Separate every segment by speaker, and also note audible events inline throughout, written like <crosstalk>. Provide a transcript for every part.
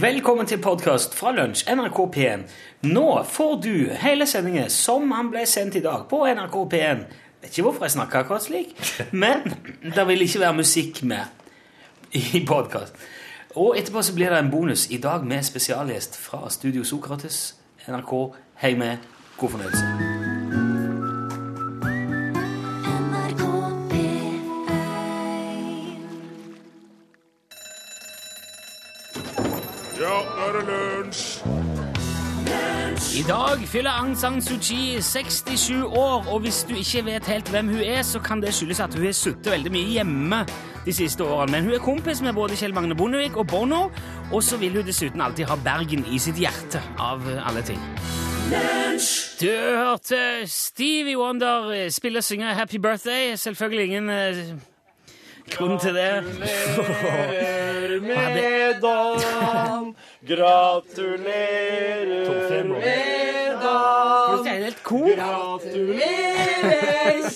Speaker 1: Velkommen til podkast fra Lunsj, NRK P1. Nå får du hele sendingen som han ble sendt i dag på NRK P1. Vet ikke hvorfor jeg snakker akkurat slik, <laughs> men det vil ikke være musikk med i podkast. Og etterpå så blir det en bonus i dag med spesialgjest fra Studio Sokrates. NRK, hei med. God fornøyelse. Dag fyller Aung San Suu Kyi 67 år, og hvis du ikke vet helt hvem hun er, så kan det skyldes at hun har sittet veldig mye hjemme de siste årene. Men hun er kompis med både Kjell Magne Bondevik og Bono, og så vil hun dessuten alltid ha Bergen i sitt hjerte, av alle ting. Du hørte Stevie Wonder eh, spille og synge Happy Birthday. Selvfølgelig ingen eh, grunn til det.
Speaker 2: Gratulerer <laughs>
Speaker 1: er
Speaker 2: med dagen! Gratulerer med dagen!
Speaker 1: er.
Speaker 2: Gratulerer,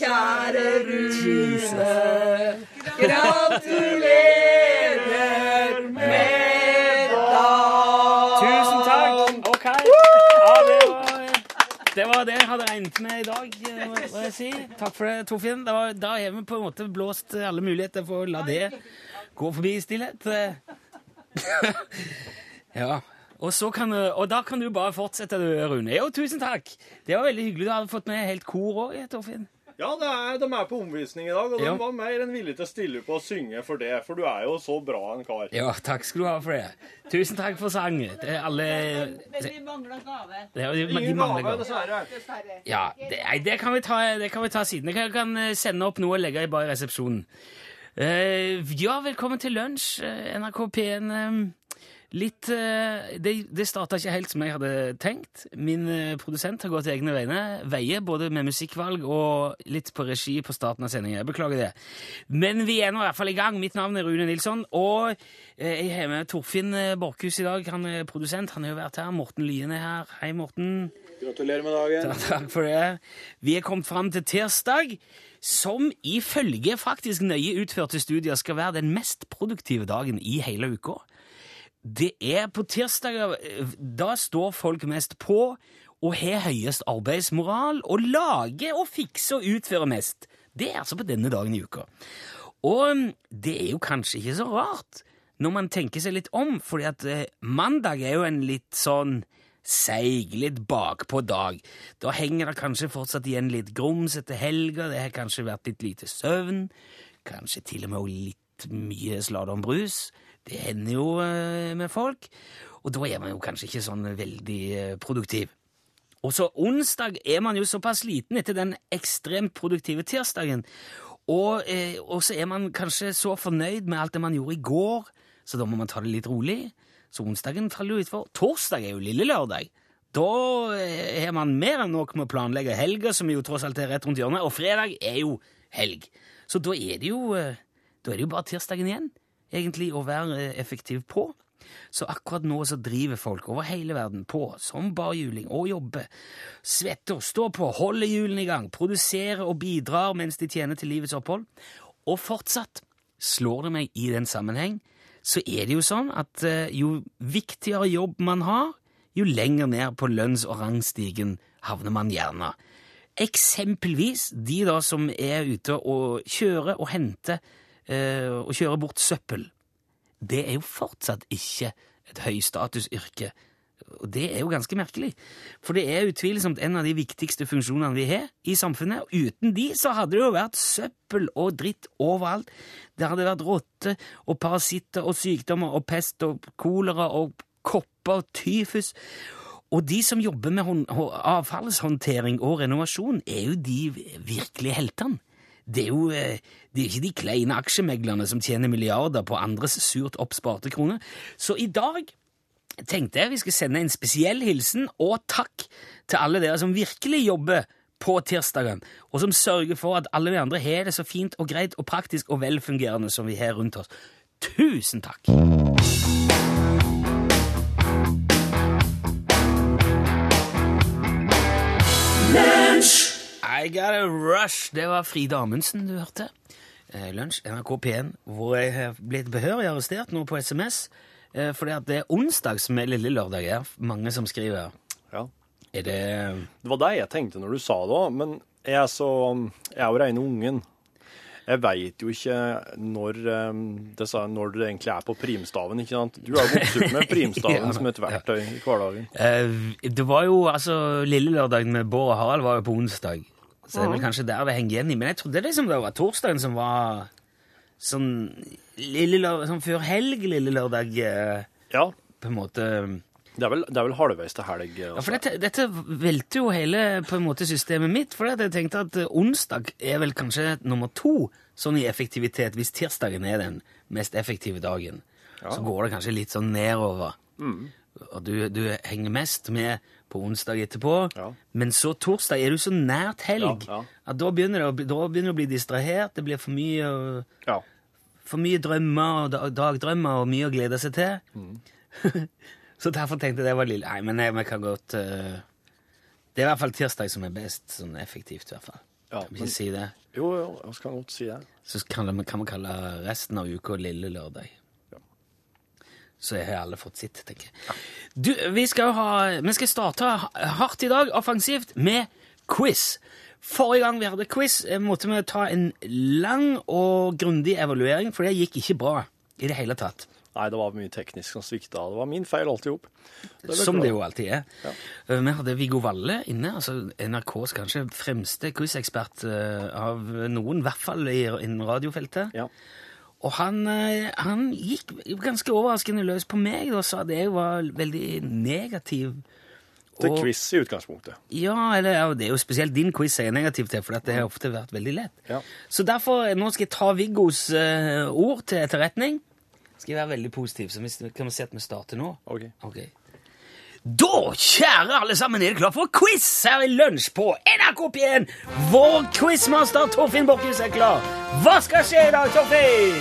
Speaker 2: kjære <laughs> Rune! Gratulerer
Speaker 1: det, var det jeg hadde regnet med i dag. eh, må jeg si. Takk for det, Torfinn. Da har vi på en måte blåst alle muligheter for å la det gå forbi i stillhet. <laughs> ja. Og, kan, og da kan du bare fortsette, Rune. Jo, tusen takk. Det var veldig hyggelig. Du hadde fått med helt kor òg, Torfinn.
Speaker 2: Ja, det er, de er på omvisning i dag, og de var mer enn villige til å stille på og synge for det, for du er jo så bra en kar.
Speaker 1: Ja, takk skal du ha for det. Tusen takk for er alle
Speaker 3: Men vi mangler gave,
Speaker 1: det de, de
Speaker 2: Ingen
Speaker 1: mangler
Speaker 2: gave, dessverre.
Speaker 1: Ja, det, nei, det, kan vi ta, det kan vi ta siden. Jeg kan, kan eh, sende opp noe og legge i bare resepsjonen. Eh, ja, velkommen til lunsj, eh, NRK P1. Litt eh, Det, det starta ikke helt som jeg hadde tenkt. Min eh, produsent har gått egne vegne, veier, både med musikkvalg og litt på regi på starten av sendingen. Jeg beklager det. Men vi er nå i hvert fall i gang. Mitt navn er Rune Nilsson, og eh, jeg har med Torfinn Borchhus i dag. Han er produsent. Han har jo vært her. Morten Lyen er her. Hei, Morten.
Speaker 2: Gratulerer med dagen.
Speaker 1: Takk for det. Vi er kommet fram til tirsdag, som ifølge faktisk nøye utførte studier skal være den mest produktive dagen i hele uka. Det er på tirsdager Da står folk mest på og har høyest arbeidsmoral og lager og fikser og utfører mest. Det er altså på denne dagen i uka. Og mm, det er jo kanskje ikke så rart når man tenker seg litt om, fordi at eh, mandag er jo en litt sånn seig, litt bakpå dag. Da henger det kanskje fortsatt igjen litt grums etter helga, det har kanskje vært litt lite søvn, kanskje til og med litt mye slalåmbrus. Det hender jo eh, med folk, og da er man jo kanskje ikke sånn veldig eh, produktiv. Og så onsdag er man jo såpass liten etter den ekstremt produktive tirsdagen, og, eh, og så er man kanskje så fornøyd med alt det man gjorde i går, så da må man ta det litt rolig. Så onsdagen faller jo utfor. Torsdag er jo lille lørdag. Da har man mer enn nok med å planlegge helga, som jo tross alt er rett rundt hjørnet, og fredag er jo helg. Så da er det jo, er det jo bare tirsdagen igjen, egentlig, å være eh, effektiv på. Så akkurat nå så driver folk over hele verden på som barhjuling og jobber. Svetter, står på, holder hjulene i gang, produserer og bidrar mens de tjener til livets opphold. Og fortsatt slår det meg i den sammenheng, så er det jo sånn at eh, jo viktigere jobb man har, jo lenger ned på lønns- og rangstigen havner man gjerne. Eksempelvis de da som er ute og kjører og henter og kjører bort søppel det er jo fortsatt ikke et høystatusyrke. Og det er jo ganske merkelig, for det er utvilsomt en av de viktigste funksjonene vi har i samfunnet. Uten de så hadde det jo vært søppel og dritt overalt. Det hadde vært rotter og parasitter og sykdommer og pest og kolera og kopper og tyfus. Og de som jobber med avfallshåndtering og renovasjon, er jo de virkelige heltene. Det er jo eh, det er ikke de kleine aksjemeglerne som tjener milliarder på andres surt oppsparte kroner. Så i dag tenkte jeg vi skal sende en spesiell hilsen og takk til alle dere som virkelig jobber på tirsdagen, og som sørger for at alle vi andre har det så fint og greit og praktisk og velfungerende som vi har rundt oss. Tusen takk! I got a rush. Det var Frida Amundsen du hørte. Eh, Lunsj, NRK P1, hvor jeg har blitt behørig arrestert nå på SMS Eh, fordi at det er onsdag som er lille lørdag. her. mange som skriver.
Speaker 2: Ja.
Speaker 1: Er det
Speaker 2: Det var det jeg tenkte når du sa det òg, men jeg er så Jeg er jo rene ungen. Jeg veit jo ikke når um, det, sa- når det egentlig er på primstaven, ikke sant? Du har jo vokst opp med <laughs> primstaven
Speaker 1: Ja,
Speaker 2: som et verktøy i hverdagen.
Speaker 1: Eh, Det var jo altså Lille lørdag med Bård og Harald var jo på onsdag. Så det er vel kanskje der det henger igjen i. Men jeg trodde liksom det var torsdagen som var sånn lørdag, sånn før helg, lille lørdag, eh,
Speaker 2: Ja,
Speaker 1: på en måte.
Speaker 2: det er vel, det er vel halvveis til helg.
Speaker 1: Ja,
Speaker 2: Altså.
Speaker 1: for dette, dette velter jo hele på en måte systemet mitt, for jeg tenkte at eh, onsdag er vel kanskje nummer to sånn i effektivitet, hvis tirsdagen er den mest effektive dagen. Så går det kanskje litt sånn nedover. Og du, du henger mest med på onsdag etterpå,
Speaker 2: Ja.
Speaker 1: men så torsdag er du så nært helg
Speaker 2: Ja, ja.
Speaker 1: at da begynner, det, å da begynner du å bli distrahert, det blir for mye,
Speaker 2: Ja.
Speaker 1: for mye drømmer og da- dagdrømmer og mye å glede seg til.
Speaker 2: Mm. <laughs>
Speaker 1: så derfor tenkte jeg det var lille Nei, men jeg, vi kan godt uh, Det er i hvert fall tirsdag som er best, sånn effektivt i hvert fall.
Speaker 2: Ja,
Speaker 1: kan vi
Speaker 2: men-
Speaker 1: ikke si det?
Speaker 2: Jo, jo, jeg skal godt si det.
Speaker 1: Så kan, kan vi kalle resten av uka lille lørdag. Så har alle fått sitt, tenker jeg. Du, vi skal, ha, vi skal starte hardt i dag, offensivt, med quiz. Forrige gang vi hadde quiz, eh, måtte vi ta en lang og grundig evaluering, for det gikk ikke bra i det hele tatt.
Speaker 2: Nei, det var mye teknisk som svikta. Det var min feil alt i hop.
Speaker 1: Som det jo alltid er. Ja. Vi hadde Viggo Valle inne, altså NRKs kanskje fremste quizekspert eh, av noen, i hvert fall i- innen radiofeltet.
Speaker 2: Ja.
Speaker 1: Og han, eh, han gikk ganske overraskende løs på meg og sa at jeg var veldig negativ.
Speaker 2: Til quiz i utgangspunktet.
Speaker 1: Ja, eller, ja, det er jo spesielt din quiz jeg er negativ til, for det har ofte vært veldig lett.
Speaker 2: Ja.
Speaker 1: Så derfor, eh, nå skal jeg ta Viggos uh, ord til etterretning. Skal jeg være veldig positiv, så vi, kan vi se at vi starter nå?
Speaker 2: OK.
Speaker 1: Ok. Da, kjære alle sammen, er det klart for quiz her i lunsj på NRK P1. Vår quizmaster Torfinn Borchhus er klar. Hva skal skje i dag, Torfinn?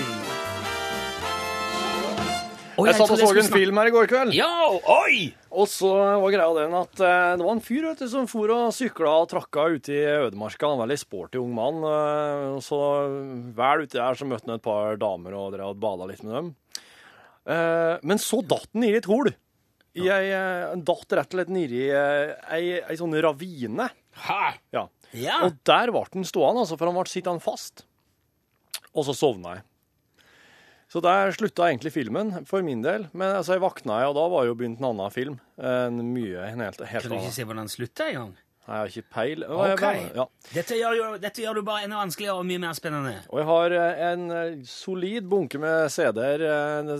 Speaker 1: Oi,
Speaker 2: Jeg satt og så en film her i går kveld.
Speaker 1: Ja, oi!
Speaker 2: Og så var greia den at eh, det var en fyr vet du, som for og sykla og trakka ute i ødemarka. En veldig sporty ung mann. eh, og så vel uti der så møtte han et par damer og drev og bada litt med dem. Eh, men så datt han i et hol. I ei, datt rett og slett nedi eh, ei, ei sånn ravine.
Speaker 1: Hæ?
Speaker 2: Ja.
Speaker 1: Ja.
Speaker 2: Og der ble han stående, altså, for han ble sittende fast. Og så sovna jeg. Så der slutta egentlig filmen, for min del. Men altså, jeg våkna, og da var jo begynt en annen film. En mye, en helt, helt
Speaker 1: Kan du ikke
Speaker 2: annen.
Speaker 1: se hvordan den slutta engang?
Speaker 2: Jeg har ikke peil.
Speaker 1: Ok.
Speaker 2: ja.
Speaker 1: Dette gjør, jo, dette gjør du bare enda vanskeligere og mye mer spennende.
Speaker 2: og jeg har eh, en eh, solid bunke med CD-er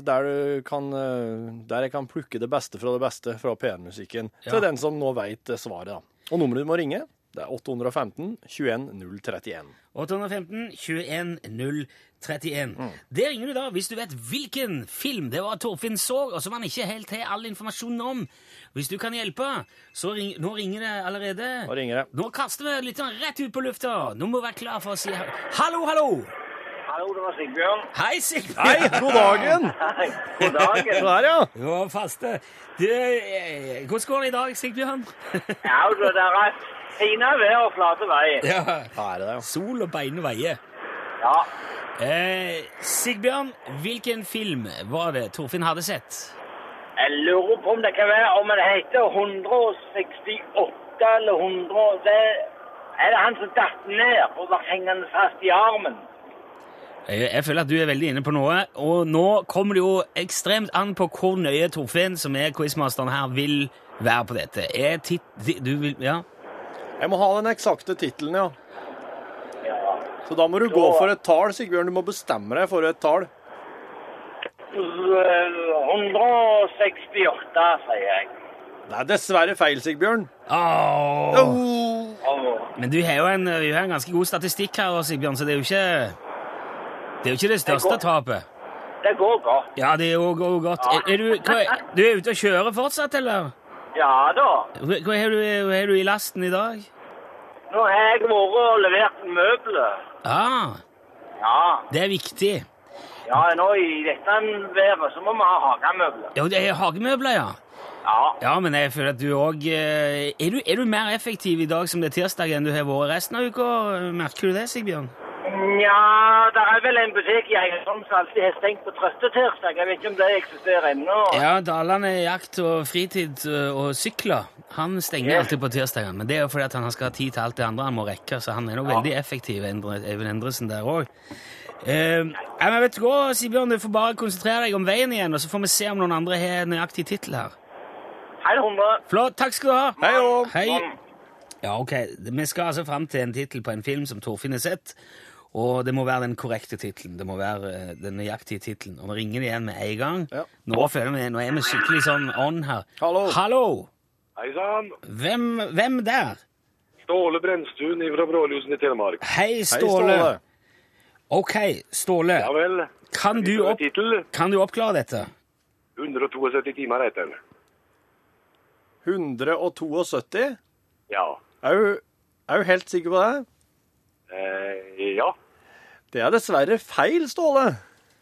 Speaker 2: der, du kan, eh, der jeg kan plukke det beste fra det beste fra P1-musikken
Speaker 1: Ja.
Speaker 2: til den som nå veit svaret. da. Og nummeret du må ringe, det er 815 21 031.
Speaker 1: 815 21 031.
Speaker 2: Mm.
Speaker 1: Det ringer du da hvis du vet hvilken film det var Torfinn så, og som han ikke helt har all informasjonen om. Hvis du kan hjelpe, så ring, nå ringer det allerede.
Speaker 2: Nå ringer det.
Speaker 1: Nå kaster vi litt sånn rett ut på lufta. Nå må vi være klar for å si hallo, hallo!
Speaker 4: Hallo, det var Sigbjørn.
Speaker 1: Hei, Sigbjørn!
Speaker 2: Hei, god dagen! <laughs>
Speaker 4: Hei, god dagen. <laughs>
Speaker 2: Der, ja.
Speaker 1: Du var faste. Du, eh, hvordan går det i dag, Sigbjørn?
Speaker 4: Ja, det der er fine vær og flate veier.
Speaker 1: ja.
Speaker 2: det er det, ja.
Speaker 1: Sol og beine veier.
Speaker 4: Ja,
Speaker 1: Eh, Sigbjørn, hvilken film var det Torfinn hadde sett?
Speaker 4: jeg lurer på om det kan være om det heter 168 eller 100 Det er det han som datt ned og var hengende fast i armen.
Speaker 1: Jeg, jeg føler at du er veldig inne på noe, og nå kommer det jo ekstremt an på hvor nøye Torfinn, som er quizmasteren her, vil være på dette. Er tit... Du vil... Ja?
Speaker 2: Jeg må ha den eksakte tittelen, ja.
Speaker 4: Ja.
Speaker 2: Så da må du gå for et tall, Sigbjørn. Du må bestemme deg for et tall.
Speaker 4: Eh, 168, sier jeg.
Speaker 2: Det er dessverre feil, Sigbjørn. Oh.
Speaker 4: Oh.
Speaker 1: Men du har jo en, vi har en ganske god statistikk her, Sigbjørn, så det er jo ikke det er jo ikke det største
Speaker 4: det
Speaker 1: tapet.
Speaker 4: det går godt.
Speaker 1: Ja, det går går godt. Er, er du, hva, du er ute og kjører fortsatt, eller?
Speaker 4: Ja da.
Speaker 1: Hva har du, du i lasten i dag?
Speaker 4: Nå har jeg vært og levert møbler.
Speaker 1: Ah,
Speaker 4: Ja.
Speaker 1: det er viktig.
Speaker 4: Ja, nå i dette været så må vi ha hagemøbler.
Speaker 1: Jo, det er hagemøbler, ja.
Speaker 4: Ja.
Speaker 1: Ja, men jeg føler at du òg er, du- er du mer effektiv i dag som det er tirsdag enn du har vært resten av uka? Merker du det, Sigbjørn?
Speaker 4: Nja, det er vel en butikk i Egersund som alltid har stengt på trøstetirsdag. Jeg vet ikke om det eksisterer ennå.
Speaker 1: Ja, Dalane jakt og fritid og sykler. Han stenger
Speaker 4: yes.
Speaker 1: alltid på tirsdagene. men det er jo fordi at han skal ha tid til alt det andre han må rekke, så han er nok veldig effektiv, Even Endresen, der òg. Uh, men vet du hva, Sibjørn, du får bare konsentrere deg om veien igjen, og så får vi se om noen andre har nøyaktig tittel her.
Speaker 4: Hei, 100.
Speaker 1: Flott, takk skal du ha.
Speaker 2: Hei
Speaker 1: Hei. Ja, ok. Vi skal altså fram til en tittel på en film som Torfinn har sett. Og det må være den korrekte tittelen. Det må være eh, den nøyaktige tittelen. Og nå ringer igjen med en gang.
Speaker 2: Ja.
Speaker 1: Nå, føler vi, nå er vi skikkelig sånn on her.
Speaker 2: Hallo.
Speaker 1: Hallo!
Speaker 5: Hei sann!
Speaker 1: Hvem, hvem der?
Speaker 5: Ståle Brennstuen fra Brålysen i Telemark.
Speaker 1: Hei,
Speaker 2: Hei,
Speaker 1: Ståle.
Speaker 2: Ståle.
Speaker 1: Ok, Ståle.
Speaker 5: Ja vel.
Speaker 1: Kan du, opp, kan du oppklare dette?
Speaker 5: 172 timer heter den.
Speaker 2: 172?
Speaker 5: Ja.
Speaker 2: Er du, er du helt sikker på det?
Speaker 5: Eh, ja.
Speaker 2: Det er dessverre feil, Ståle.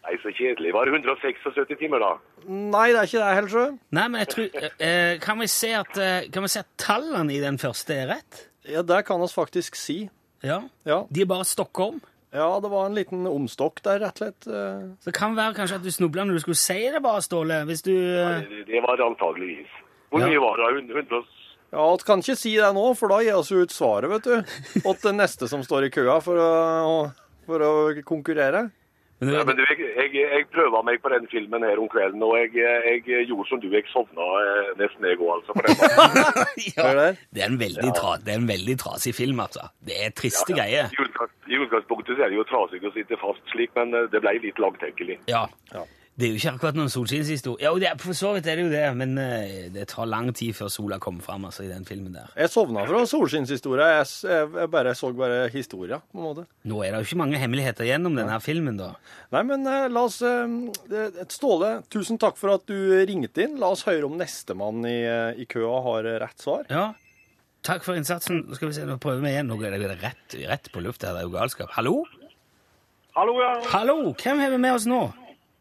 Speaker 5: Nei, så kjedelig. Var det 176 timer, da?
Speaker 2: Nei, det er ikke det, Helsjø.
Speaker 1: Nei, men jeg tror eh, eh, Kan vi se at, eh, kan vi se at tallene i den første er rett?
Speaker 2: Ja, det kan vi faktisk si.
Speaker 1: Ja.
Speaker 2: Ja.
Speaker 1: De er bare stokka om?
Speaker 2: ja, det var en liten omstokk der, rett og slett. eh.
Speaker 1: Så det kan være kanskje at du snubla når du skulle si det, bare, Ståle. Hvis du Nei,
Speaker 5: Det, det var det antageligvis. Hvor
Speaker 1: Ja.
Speaker 5: mye var det? 100, 100,
Speaker 2: Ja, vi kan ikke si det nå, for da gir oss ut svaret, vet du. Og den neste som står i køa for å, for å konkurrere.
Speaker 1: men
Speaker 5: ja, men du, jeg, jeg, jeg prøvde meg på den filmen her om kvelden, og jeg, jeg gjorde som du. Jeg sovna eh, nesten, jeg òg, altså. <laughs>
Speaker 1: Ja, det, er en veldig tra, det er en veldig trasig film, altså. Det er triste greier.
Speaker 5: I utgangs- I utgangspunktet er det jo trasig å sitte fast slik, men eh, det ble litt langtenkelig.
Speaker 1: Ja.
Speaker 2: Ja.
Speaker 1: Det er jo ikke akkurat noen solskinnshistorie. Ja, det er, for så vidt er det jo det, men eh, det tar lang tid før sola kommer fram altså, i den filmen der.
Speaker 2: Jeg sovna fra solskinnshistoria. Jeg, jeg, jeg bare så bare historia, på en måte.
Speaker 1: Nå er det jo ikke mange hemmeligheter gjennom denne filmen, da.
Speaker 2: Nei, men eh, la oss eh, Ståle, tusen takk for at du ringte inn. La oss høre om nestemann i, i køa har rett svar.
Speaker 1: Ja. Takk for innsatsen. Skal vi se, nå prøver vi igjen. Nå er det rett, rett på lufta. Det er jo galskap. Hallo?
Speaker 4: Hallo, ja.
Speaker 1: Hallo! Hvem har vi med oss nå?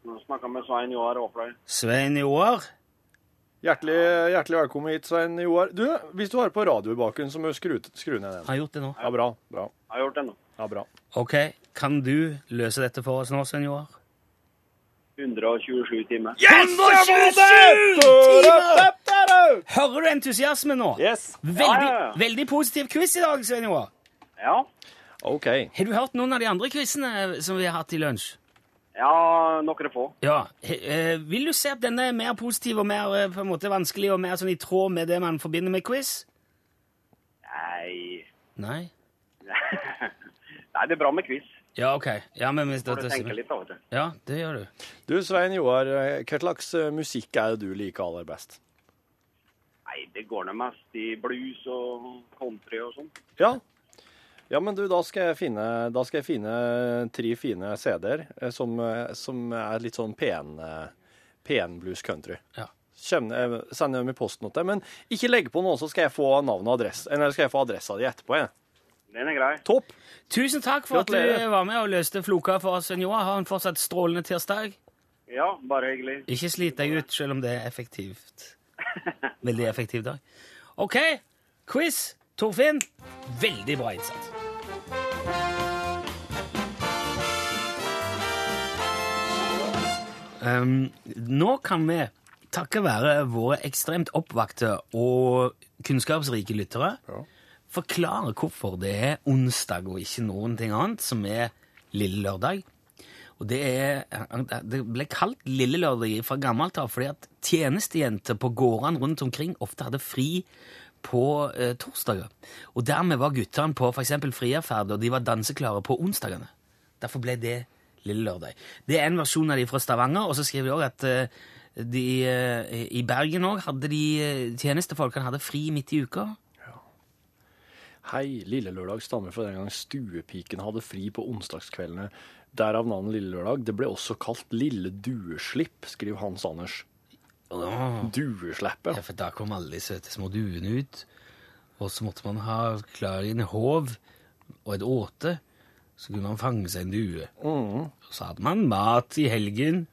Speaker 4: Nå snakker med Svein Joar Aafløy.
Speaker 1: Svein Joar?
Speaker 2: Hjertelig, hjertelig velkommen hit, Svein Joar. Du, hvis du har på radio i bakgrunnen, så må du skru, skru ned den.
Speaker 1: Har gjort det nå.
Speaker 2: Ja, bra. Bra.
Speaker 4: Har gjort det nå.
Speaker 2: Ja, bra.
Speaker 1: Ok, kan du løse dette for oss nå, Svein Joar?
Speaker 4: 127 timer.
Speaker 1: 127 timer! Hører du entusiasmen nå?
Speaker 2: Yes.
Speaker 1: Veldig,
Speaker 4: Ja, ja, ja.
Speaker 1: veldig positiv quiz i dag, Svein Joar.
Speaker 4: Ja.
Speaker 2: OK.
Speaker 1: Har du hørt noen av de andre quizene som vi har hatt i lunsj?
Speaker 4: Ja, noen få.
Speaker 1: Ja. Eh, vil du se at denne er mer positiv og mer eh, på en måte vanskelig og mer sånn i tråd med det man forbinder med quiz?
Speaker 4: Nei.
Speaker 1: Nei? <laughs>
Speaker 4: Nei, det er bra med quiz.
Speaker 1: Ja, ok. Ja, men hvis
Speaker 4: Får
Speaker 1: det,
Speaker 4: du tenke litt.
Speaker 1: Ja, det gjør du.
Speaker 2: Du, Svein Joar, eh, hva slags musikk er det du liker aller best?
Speaker 4: Nei, det går nå mest i blues og country og sånn.
Speaker 2: Ja. Ja, men du, da skal jeg finne, da skal jeg finne tre fine CD-er eh, som, eh, som er litt sånn pen, eh, pen blues country.
Speaker 1: Ja.
Speaker 2: Kjem, eh, sender dem i posten til deg, men ikke legg på noe, så skal jeg få navnet og adresse, eller skal jeg få adressa di etterpå. Jeg.
Speaker 4: Den er grei.
Speaker 2: Topp!
Speaker 1: Tusen takk for at du var med og løste floka for oss, Svein Joar. Ha en fortsatt strålende tirsdag.
Speaker 4: Ja, bare hyggelig.
Speaker 1: Ikke slit deg ut, selv om det er effektivt. <laughs> Veldig effektiv dag. OK, quiz. Torfinn, veldig bra innsats. Um, nå kan vi, takket være våre ekstremt oppvakte og kunnskapsrike lyttere, forklare hvorfor det er onsdag og ikke noen ting annet som er lille lørdag. Og det, er, det ble kalt Lille Lørdag fra gammelt av fordi at tjenestejenter på gårdene rundt omkring ofte hadde fri på eh, torsdager. Og dermed var guttene på f.eks. frierferd, og de var danseklare på onsdagene. Derfor ble det Lille Lørdag. Det er en versjon av de fra Stavanger, og så skriver de òg at eh, de, eh, i Bergen òg hadde de eh, tjenestefolkene hadde fri midt i uka.
Speaker 2: Hei, Lille Lørdag stammer fra den gang stuepiken hadde fri på onsdagskveldene. Derav navnet Lille Lørdag. Det ble også kalt Lille Dueslipp, skriver Hans Anders. Dueslippet.
Speaker 1: Ja, for da kom alle de søte små duene ut. Og så måtte man ha klar en håv og et åte. Så kunne man fange seg en due. Og så hadde man mat i helgen.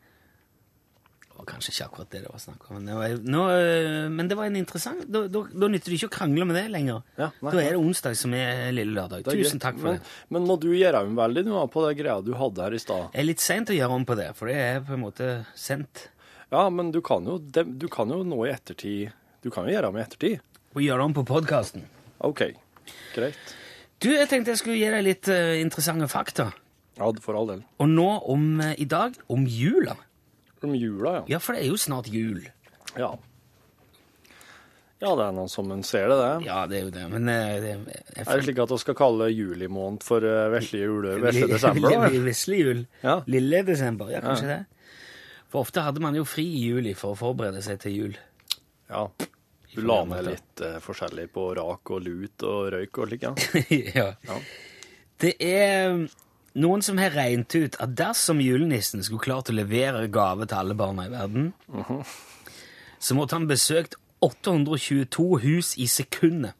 Speaker 1: var kanskje ikke akkurat det det var snakk om. Men det var, nå, øh, men det var en interessant Da, da, da nytter det ikke å krangle med det lenger.
Speaker 2: Ja,
Speaker 1: da er det onsdag som er lille lørdag.
Speaker 2: Er
Speaker 1: Tusen takk for
Speaker 2: men,
Speaker 1: det.
Speaker 2: Men må du gjøre om veldig nå på det greia du hadde her i stad?
Speaker 1: Det er litt seint å gjøre om på det, for det er på en måte sendt.
Speaker 2: Ja, men du kan jo, du kan jo nå i ettertid Du kan jo gjøre om i ettertid.
Speaker 1: Og gjøre det om på podkasten.
Speaker 2: OK. Greit.
Speaker 1: Du, jeg tenkte jeg skulle gi deg litt uh, interessante fakta.
Speaker 2: Ja, for all del.
Speaker 1: Og nå om uh, i dag om jula.
Speaker 2: Om jula, ja.
Speaker 1: Ja, for det er jo snart jul.
Speaker 2: Ja. Ja, det er noen som en ser det, det.
Speaker 1: Ja, det er jo det, men uh, det,
Speaker 2: Er det slik at vi skal kalle juli måned for vesle jule, vesle desember? <laughs> da?
Speaker 1: Vesle jul.
Speaker 2: Ja.
Speaker 1: Lille desember, ja, kanskje det. For ofte hadde man jo fri i juli for å forberede seg til jul.
Speaker 2: Ja. Du la ned litt eh, forskjellig på rak og lut og røyk og slikt. ja. <laughs>
Speaker 1: ja. Det er noen som har regnet ut at dersom julenissen skulle klart å levere gave til alle barna i verden, så måtte han besøkt 822 hus i sekundet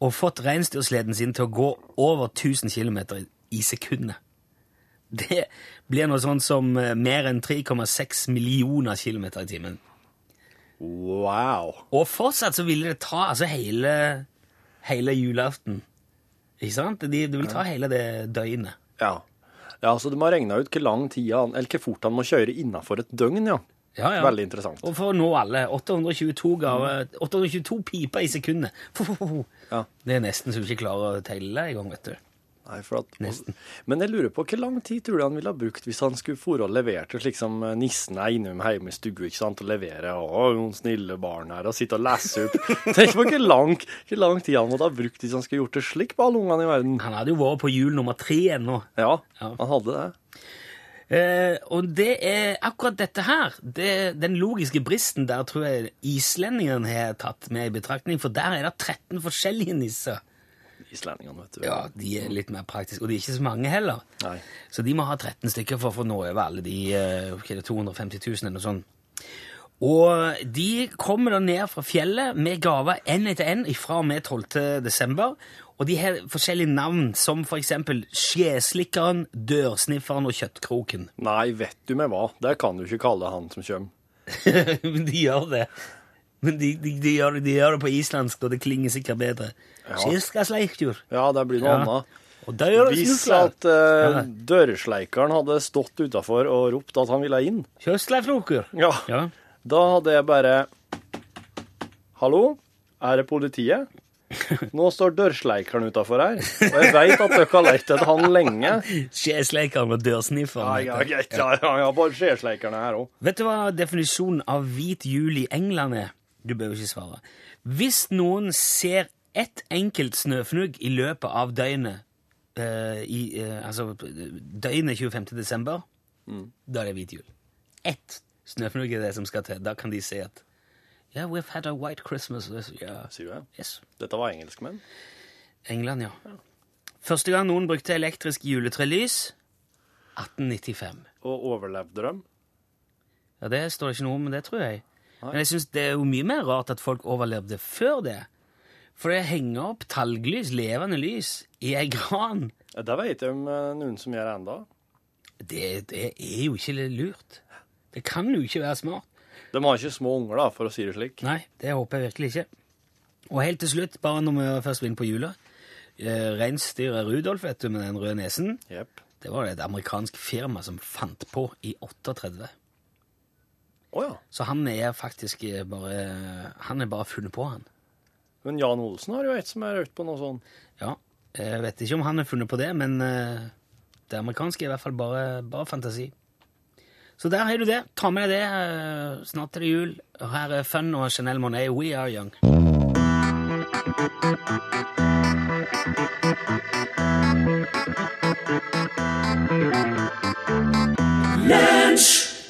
Speaker 1: og fått reinsdyrsleden sin til å gå over 1000 km i sekundet. Det blir noe sånt som eh, mer enn 3,6 millioner kilometer i timen.
Speaker 2: Wow.
Speaker 1: Og fortsatt så ville det ta altså hele, hele julaften. Ikke sant? Det, de vil ta hele det døgnet.
Speaker 2: Ja. Ja, så du må ha regna ut hvor lang tid han, eller hvor fort han må kjøre innafor et døgn, ja.
Speaker 1: Ja, ja.
Speaker 2: Veldig interessant.
Speaker 1: Og for å nå alle 822 gaver 822 piper i sekundet. <laughs>
Speaker 2: Ja.
Speaker 1: Det er nesten så du ikke klarer å telle engang, vet du.
Speaker 2: Nei, for at,
Speaker 1: Nesten.
Speaker 2: Men jeg lurer på hvor lang tid tror du han ville ha brukt hvis han skulle få og levere til slik som eh, nissen er innom hjemme i stua og levere å, noen snille barn her, og sitte og lese opp. <laughs> Tenk på hvor lang, hvor lang tid han måtte ha brukt hvis han skulle gjort det slik på alle ungene i verden.
Speaker 1: Han hadde jo vært på jul nummer tre ennå.
Speaker 2: Ja,
Speaker 1: Ja.
Speaker 2: han hadde det.
Speaker 1: Eh, og det er akkurat dette her. Det, den logiske bristen der tror jeg islendingene har tatt med i betraktning, for der er det 13 forskjellige nisser.
Speaker 2: Islendingene, vet du.
Speaker 1: Ja, de er litt mer praktiske, og de er ikke så mange heller.
Speaker 2: Nei.
Speaker 1: Så de må ha 13 stykker for å få nå over alle de det, 250 000 eller noe sånt. Og de kommer da ned fra fjellet med gaver én etter én fra og med 12. desember. Og de har forskjellige navn, som for eksempel Skjeslikkeren, Dørsnifferen og Kjøttkroken.
Speaker 2: Nei, vet du meg hva? Det kan du ikke kalle han som kommer. <laughs>
Speaker 1: Men de gjør det. Men de, de, de, gjør, de gjør det på islandsk, og det klinger sikkert bedre.
Speaker 2: Ja.
Speaker 1: Skjeslikkjur.
Speaker 2: Ja, det blir noe annet. Hvis at uh, dørsleikeren hadde stått utafor og ropt at han ville inn,
Speaker 1: Kjøstleifloker.
Speaker 2: ja,
Speaker 1: Ja.
Speaker 2: da hadde jeg bare Hallo, er det politiet? <laughs> Nå står dørsleikeren utafor her, og jeg veit at dere har lett etter han lenge.
Speaker 1: Skjesleikeren og Dørsnifferen.
Speaker 2: ja, ja, ja, ja, ja, bare skjesleikerne her òg.
Speaker 1: Vet du hva definisjonen av hvit jul i England er? Du bør jo ikke svare. Hvis noen ser ett enkelt snøfnugg i løpet av døgnet, eh, i, eh, altså døgnet 25. desember, da er det hvit jul. Ett snøfnugg er det som skal til. Da kan de si at Yeah, we've had a white Christmas. year."
Speaker 2: Sier du det?
Speaker 1: Yes.
Speaker 2: Dette var engelskmenn?
Speaker 1: England, ja. Første gang noen brukte elektrisk juletrelys, 1895.
Speaker 2: Og overlevde dem?
Speaker 1: Ja, Det står det ikke noe om, men det tror jeg.
Speaker 2: Nei.
Speaker 1: Men jeg syns det er jo mye mer rart at folk overlevde før det. For det henger opp talglys, levende lys, i ei gran.
Speaker 2: Ja, Det vet jeg om eh, noen som gjør enda.
Speaker 1: Det, det er jo ikke lurt. Det kan jo ikke være smart.
Speaker 2: De har ikke små unger, da, for å si det slik.
Speaker 1: Nei, det håper jeg virkelig ikke. Og helt til slutt, bare når vi først vinner på jula eh, Reinsdyret Rudolf, vet du, med den røde nesen,
Speaker 2: yep.
Speaker 1: det var et amerikansk firma som fant på i 38.
Speaker 2: Oh, ja.
Speaker 1: Så han er faktisk eh, bare Han er bare funnet på, han.
Speaker 2: Men Jan Olsen har jo et som er ute på noe sånn.
Speaker 1: Ja, jeg vet ikke om han har funnet på det, men eh, det amerikanske er i hvert fall bare, bare fantasi. Så der har du det. Ta med deg det. eh, Snart er det jul. Her er Fun og Chanel Monet. We are young.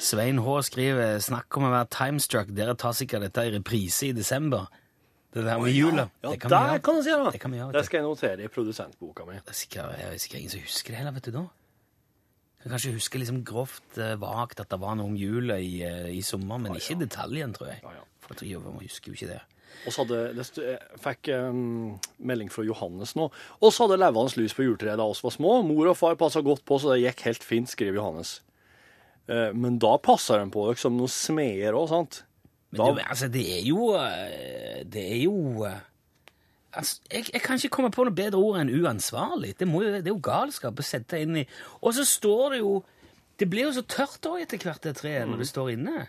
Speaker 1: Svein H. skriver Snakk om å være timestruck. Dere tar sikkert dette i reprise i desember. Det der med jula.
Speaker 2: Ja,
Speaker 1: det kan vi
Speaker 2: der
Speaker 1: gjøre.
Speaker 2: kan du si det.
Speaker 1: Det kan vi gjøre, vet
Speaker 2: Det
Speaker 1: du.
Speaker 2: skal jeg notere i produsentboka mi.
Speaker 1: Det er sikkert, er sikkert ingen som husker det heller, vet du da. Jeg kan kanskje huske liksom grovt eh, vagt at det var noe om jula i, eh, i sommer, men ikke detaljen, tror jeg.
Speaker 2: Ja, ja.
Speaker 1: For jeg tror man husker jo ikke det.
Speaker 2: Og så hadde, det stu- jeg fikk um, melding fra Johannes nå. Og så hadde levende lys på juletreet da oss var små. Mor og far passa godt på, så det gikk helt fint, skriver Johannes. Eh, Men da passer de på dere som noen smeder òg, sant?
Speaker 1: Men
Speaker 2: Da,
Speaker 1: det, altså, det er jo eh, Det er jo eh, altså, jeg, jeg kan ikke komme på noe bedre ord enn uansvarlig. Det, må jo, det er jo galskap å sette inn i Og så står det jo Det blir jo så tørt òg etter hvert, det treet, når det står inne.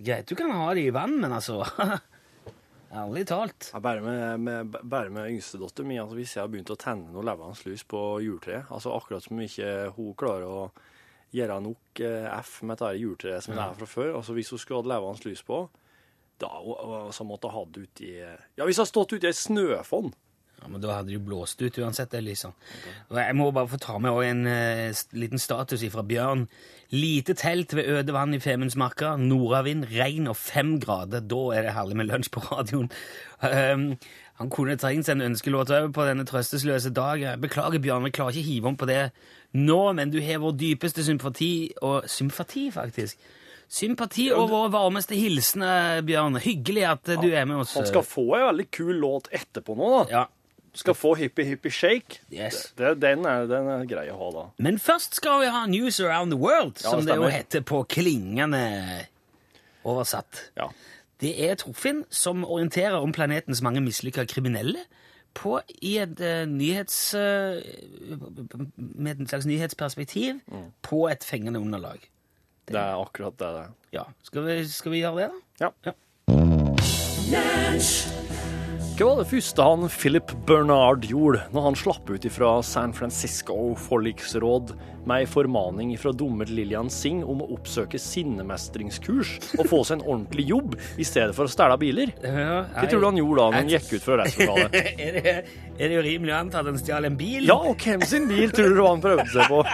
Speaker 1: Greit, du kan ha det i vann, men altså <laughs> Ærlig talt.
Speaker 2: Ja, bare med, med, bare med yngstedatteren min, altså hvis jeg har begynt å tenne noe levende lys på juletreet, altså akkurat som ikke hun klarer å gjøre nok eh, F med dette juletreet som det er fra før, altså hvis hun skulle hatt levende lys på, da som måtte ha det ute i Ja, hvis hun hadde stått ute i et snøfonn
Speaker 1: Ja, men Da hadde det blåst ut uansett. det liksom. Og Jeg må bare få ta med en eh, liten status fra Bjørn. Lite telt ved øde vann i Femundsmarka. Nordavind, regn og fem grader. Da er det herlig med lunsj på radioen. Um, han kunne trengt seg en ønskelåt òg på denne trøstesløse dag. Beklager, Bjørn, vi klarer ikke hive om på det nå, men du har vår dypeste sympati, og sympati, faktisk. Sympati og vår varmeste hilsen, eh, Bjørn. Hyggelig at eh, du er med oss.
Speaker 2: Han skal få en veldig kul låt etterpå nå, da.
Speaker 1: Ja,
Speaker 2: Skal få Hippie Hippie Shake.
Speaker 1: Yes.
Speaker 2: Det, den, er, den er grei å ha, da.
Speaker 1: Men først skal vi ha News Around the World,
Speaker 2: Ja,
Speaker 1: som
Speaker 2: det
Speaker 1: jo heter på klingende oversatt.
Speaker 2: Ja.
Speaker 1: Det er Torfinn som orienterer om planetens mange mislykka kriminelle på, i et uh, nyhets... Uh, med et slags nyhetsperspektiv
Speaker 2: Mm.
Speaker 1: på et fengende underlag.
Speaker 2: Det er akkurat det det er.
Speaker 1: Ja, Skal vi, skal vi gjøre det, da?
Speaker 2: Ja. Hva var det første han Philip Bernard gjorde når han slapp ut fra San Francisco forliksråd med ei formaning fra dommer Lillian Singh om å oppsøke sinnemestringskurs og få seg en ordentlig jobb i stedet for å stjele biler? Hva tror du han gjorde da når han gikk ut fra rettslokalet? <laughs>
Speaker 1: er, det, er det rimelig å anta at han stjal en bil?
Speaker 2: Ja, og hvem sin bil tror du han prøvde seg på?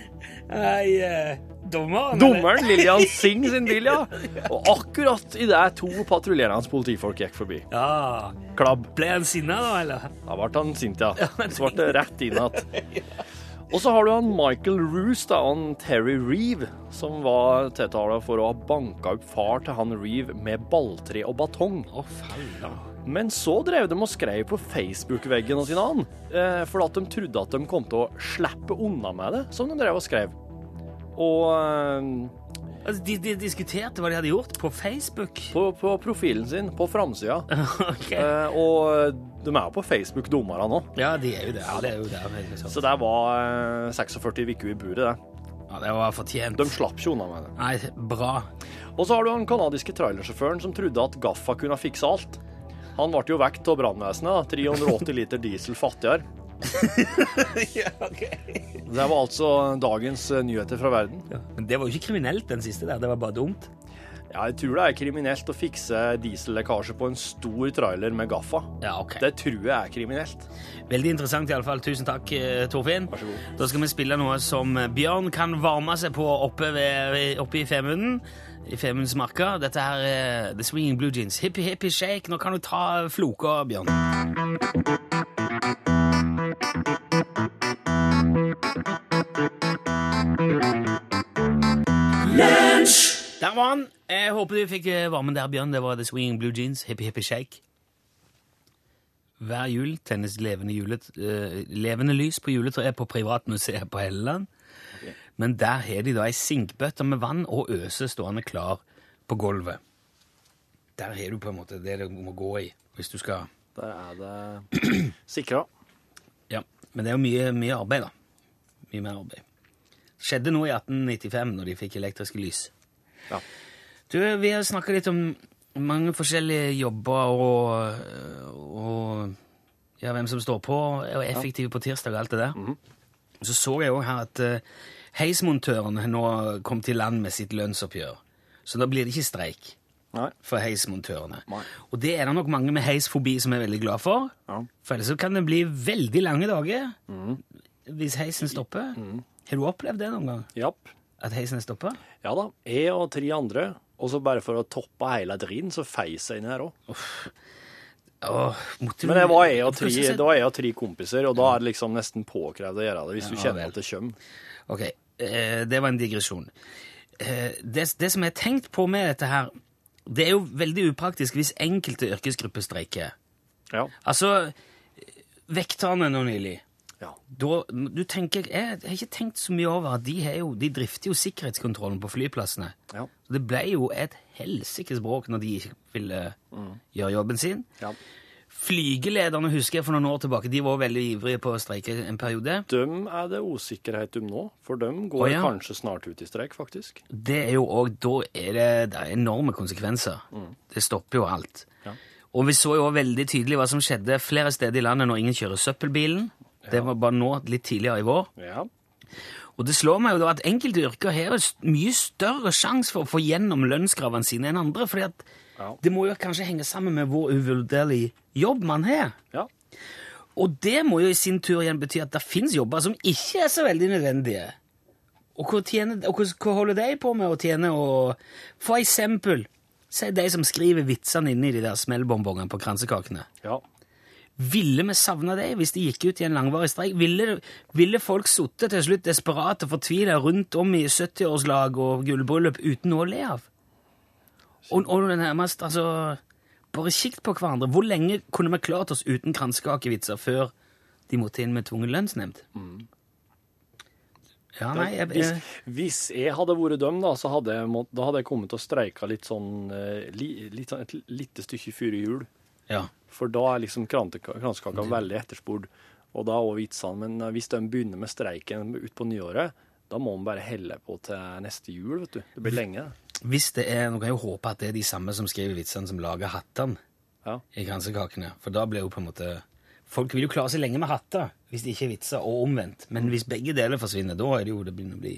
Speaker 2: <laughs>
Speaker 1: Nei, eh, dommeren?
Speaker 2: Dommeren Lillian <laughs> Singh sin bil, ja. Og akkurat idet to patruljerende politifolk gikk forbi.
Speaker 1: Ja.
Speaker 2: Klabb.
Speaker 1: Ble han sinna, da, eller?
Speaker 2: Da ble han sint, ja. Så ble det rett inn igjen. <laughs> Og så har du han Michael Roos da, han Terry Reeve, som var tiltala for å ha banka opp far til han Reeve med balltre og batong.
Speaker 1: Å, falla.
Speaker 2: Men så drev de og skrev på Facebook-veggen sine sin eh, for at de trodde at de kom til å slippe unna med det, som de drev og skrev. Og eh,
Speaker 1: Altså, de, de diskuterte hva de hadde gjort på Facebook.
Speaker 2: på, på profilen sin, på framsida. <laughs>
Speaker 1: Ok.
Speaker 2: Eh, og de er jo på Facebook, dommerne nå.
Speaker 1: Ja, de er jo det. Ja, det er jo det. Liksom.
Speaker 2: Så det var eh, 46 uker i buret, det.
Speaker 1: Ja, det var fortjent.
Speaker 2: De slapp ikke unna med det.
Speaker 1: Nei, bra.
Speaker 2: Og så har du han kanadiske trailersjåføren som trodde at Gaffa kunne fikse alt. Han ble jo vekt av brannvesenet. 380 liter diesel fattigere. <laughs> Det var altså dagens eh, nyheter fra verden.
Speaker 1: Men det var jo ikke kriminelt, den siste der. Det var bare dumt.
Speaker 2: Ja, jeg tror det er kriminelt å fikse diesellekkasje på en stor trailer med Gaffa.
Speaker 1: Ja, ok.
Speaker 2: Det tror jeg er kriminelt.
Speaker 1: Veldig interessant i alle fall. Tusen takk, eh, Torfinn.
Speaker 2: Vær så god.
Speaker 1: Da skal vi spille noe som Bjørn kan varme seg på oppe, ved, oppe i Femunden. I Femundsmarka. Dette her er The Swinging Blue Jeans. Hippie, hippie, shake. Nå kan du ta floka, Bjørn. Der var han. Jeg håper du fikk eh, varmen der, Bjørn. Det var The Swinging Blue Jeans. Hippie, hippie, shake. Hver jul tennes levende, julet, uh, levende lys på juletreet på Privatmuseet på Helleland. Men der har de da ei sinkbøtte med vann og øse stående klar på gulvet. Der har du på en måte det du må gå i hvis du skal
Speaker 2: Der er det sikra.
Speaker 1: Ja. Men det er jo mye, mye arbeid, da. Mye mer arbeid. Skjedde noe i 1895 når de fikk elektriske lys.
Speaker 2: Ja.
Speaker 1: Du, vi har snakka litt om mange forskjellige jobber og, og ja, hvem som står på og effektive på tirsdag og alt det der. Så så jeg òg her at uh, heismontørene nå kom til land med sitt lønnsoppgjør. Så da blir det ikke streik
Speaker 2: Nei.
Speaker 1: for heismontørene.
Speaker 2: Nei.
Speaker 1: Og det er det nok mange med heisfobi som er veldig glad for.
Speaker 2: Ja.
Speaker 1: For ellers kan det bli veldig lange dager hvis heisen stopper. Har du opplevd det noen gang?
Speaker 2: Japp.
Speaker 1: At heisen er stoppa?
Speaker 2: Ja da. Jeg og tre andre. Og så bare for å toppe hele driten, så feis jeg inn her òg. Men det var jeg og tre, det var jeg og tre kompiser, og da er det liksom nesten påkrevd å gjøre det hvis du
Speaker 1: Ja,
Speaker 2: kjenner
Speaker 1: vel.
Speaker 2: at det kommer.
Speaker 1: Ok, eh, det var en digresjon. Eh, det, det som jeg har tenkt på med dette her, det er jo veldig upraktisk hvis enkelte yrkesgrupper streiker.
Speaker 2: Ja.
Speaker 1: Altså, vekterne nå nylig,
Speaker 2: Ja.
Speaker 1: Da, du tenker, jeg har ikke tenkt så mye over at de, har jo, de drifter jo sikkerhetskontrollen på flyplassene.
Speaker 2: Ja.
Speaker 1: Så det ble jo et helsikes bråk når de ikke ville gjøre jobben sin.
Speaker 2: Ja.
Speaker 1: Flygelederne husker jeg for noen år tilbake, de var veldig ivrige på å streike en periode.
Speaker 2: Dem er det usikkerhet om nå, for dem går
Speaker 1: oh, ja.
Speaker 2: kanskje snart ut i streik, faktisk.
Speaker 1: Det er jo òg Da er det, det er enorme konsekvenser. Det stopper jo alt.
Speaker 2: Ja.
Speaker 1: Og vi så jo også veldig tydelig hva som skjedde flere steder i landet når ingen kjører søppelbilen. Det var bare nå, litt tidligere i vår.
Speaker 2: Ja.
Speaker 1: Og det slår meg jo da at enkelte yrker har mye større sjanse for å få gjennom lønnskravene sine enn andre, fordi at
Speaker 2: Ja.
Speaker 1: det må jo kanskje henge sammen med hvor uvurderlig jobb man har.
Speaker 2: ja.
Speaker 1: Og det må jo i sin tur igjen bety at det finnes jobber som ikke er så veldig nødvendige. Og hva, tjener, og hva, holder de på med å tjene? Og, for eksempel, si de som skriver vitsene inni de der smellbonbongene på kransekakene.
Speaker 2: ja.
Speaker 1: Ville vi savna det hvis de gikk ut i en langvarig streik? Ville, ville folk sittet til slutt desperate og fortvila rundt om i 70-årslag og gullbryllup uten noe å le av? Og, og nærmest, altså Bare kikk på hverandre. Hvor lenge kunne vi klart oss uten kransekakevitser før de måtte inn med tvungen lønnsnemnd? Ja, nei, jeg,
Speaker 2: Hvis,
Speaker 1: jeg,
Speaker 2: hvis jeg hadde vært dem, da, så hadde jeg, må, da hadde jeg kommet til å streike litt sånn eh, li, litt, sånn et lite stykke før i jul.
Speaker 1: ja.
Speaker 2: For da er liksom kransekaka veldig etterspurt. Og da òg vitsene. Men eh, hvis de begynner med streiken utpå nyåret, da må de bare helle på til neste jul, vet du. Det blir lenge.
Speaker 1: Hvis det er, Nå kan jeg jo håpe at det er de samme som skriver vitsene, som lager hattene
Speaker 2: Ja.
Speaker 1: i kransekakene. For da blir jo på en måte Folk vil jo klare seg lenge med hatter hvis det ikke er vitser, og omvendt. Men hvis begge deler forsvinner, da er det jo det begynner å bli.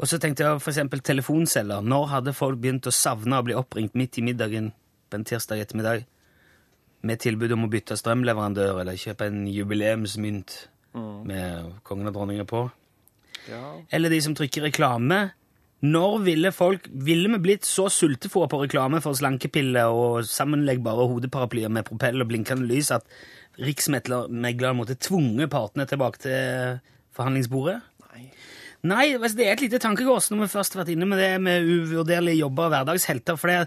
Speaker 1: Og så tenkte jeg eksempel telefonceller. Når hadde folk begynt å savne å bli oppringt midt i middagen på en tirsdag ettermiddag med tilbud om å bytte strømleverandør eller kjøpe en jubileumsmynt med kongen og dronninga på?
Speaker 2: Ja.
Speaker 1: eller de som trykker reklame. Når ville folk Ville vi blitt så sultefòra på reklame for slankepiller og sammenleggbare hodeparaplyer med propell og blinkende lys at riksmegleren måtte tvunge partene tilbake til forhandlingsbordet?
Speaker 2: Nei.
Speaker 1: Nei, altså, det er et lite tankekors når vi først har vært inne med det med uvurderlige jobber og hverdagshelter. For det,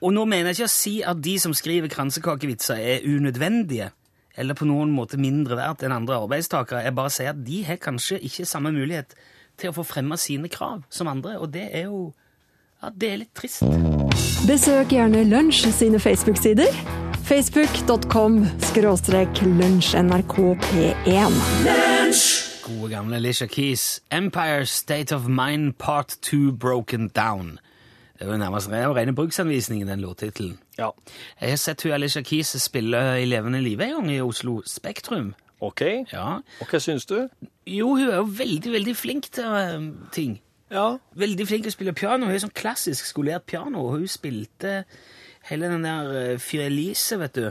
Speaker 1: og nå mener jeg ikke å si at de som skriver kransekakevitser, er unødvendige eller på noen måte mindre verdt enn andre arbeidstakere. Jeg bare sier at de har kanskje ikke samme mulighet til å få fremma sine krav som andre, og det er jo ja, det er litt trist.
Speaker 6: Besøk gjerne Lunsj sine Facebook-sider. Facebook.com skråstrek lunsjnrkp1.
Speaker 1: Gode gamle Alicia Keys. Empire State of Mind Part 2 Broken Down. Det er jo nærmest jo rene bruksanvisningen, den låttittelen.
Speaker 2: ja.
Speaker 1: Jeg har sett hun Alicia Keys spille i levende live en gang i Oslo Spektrum.
Speaker 2: OK.
Speaker 1: Ja.
Speaker 2: Og hva syns du?
Speaker 1: Jo, hun er jo veldig, veldig flink til eh, ting.
Speaker 2: Ja.
Speaker 1: Veldig flink til å spille piano. Hun er sånn klassisk skolert piano, hun spilte hele den der uh, Fyr Elise, vet du.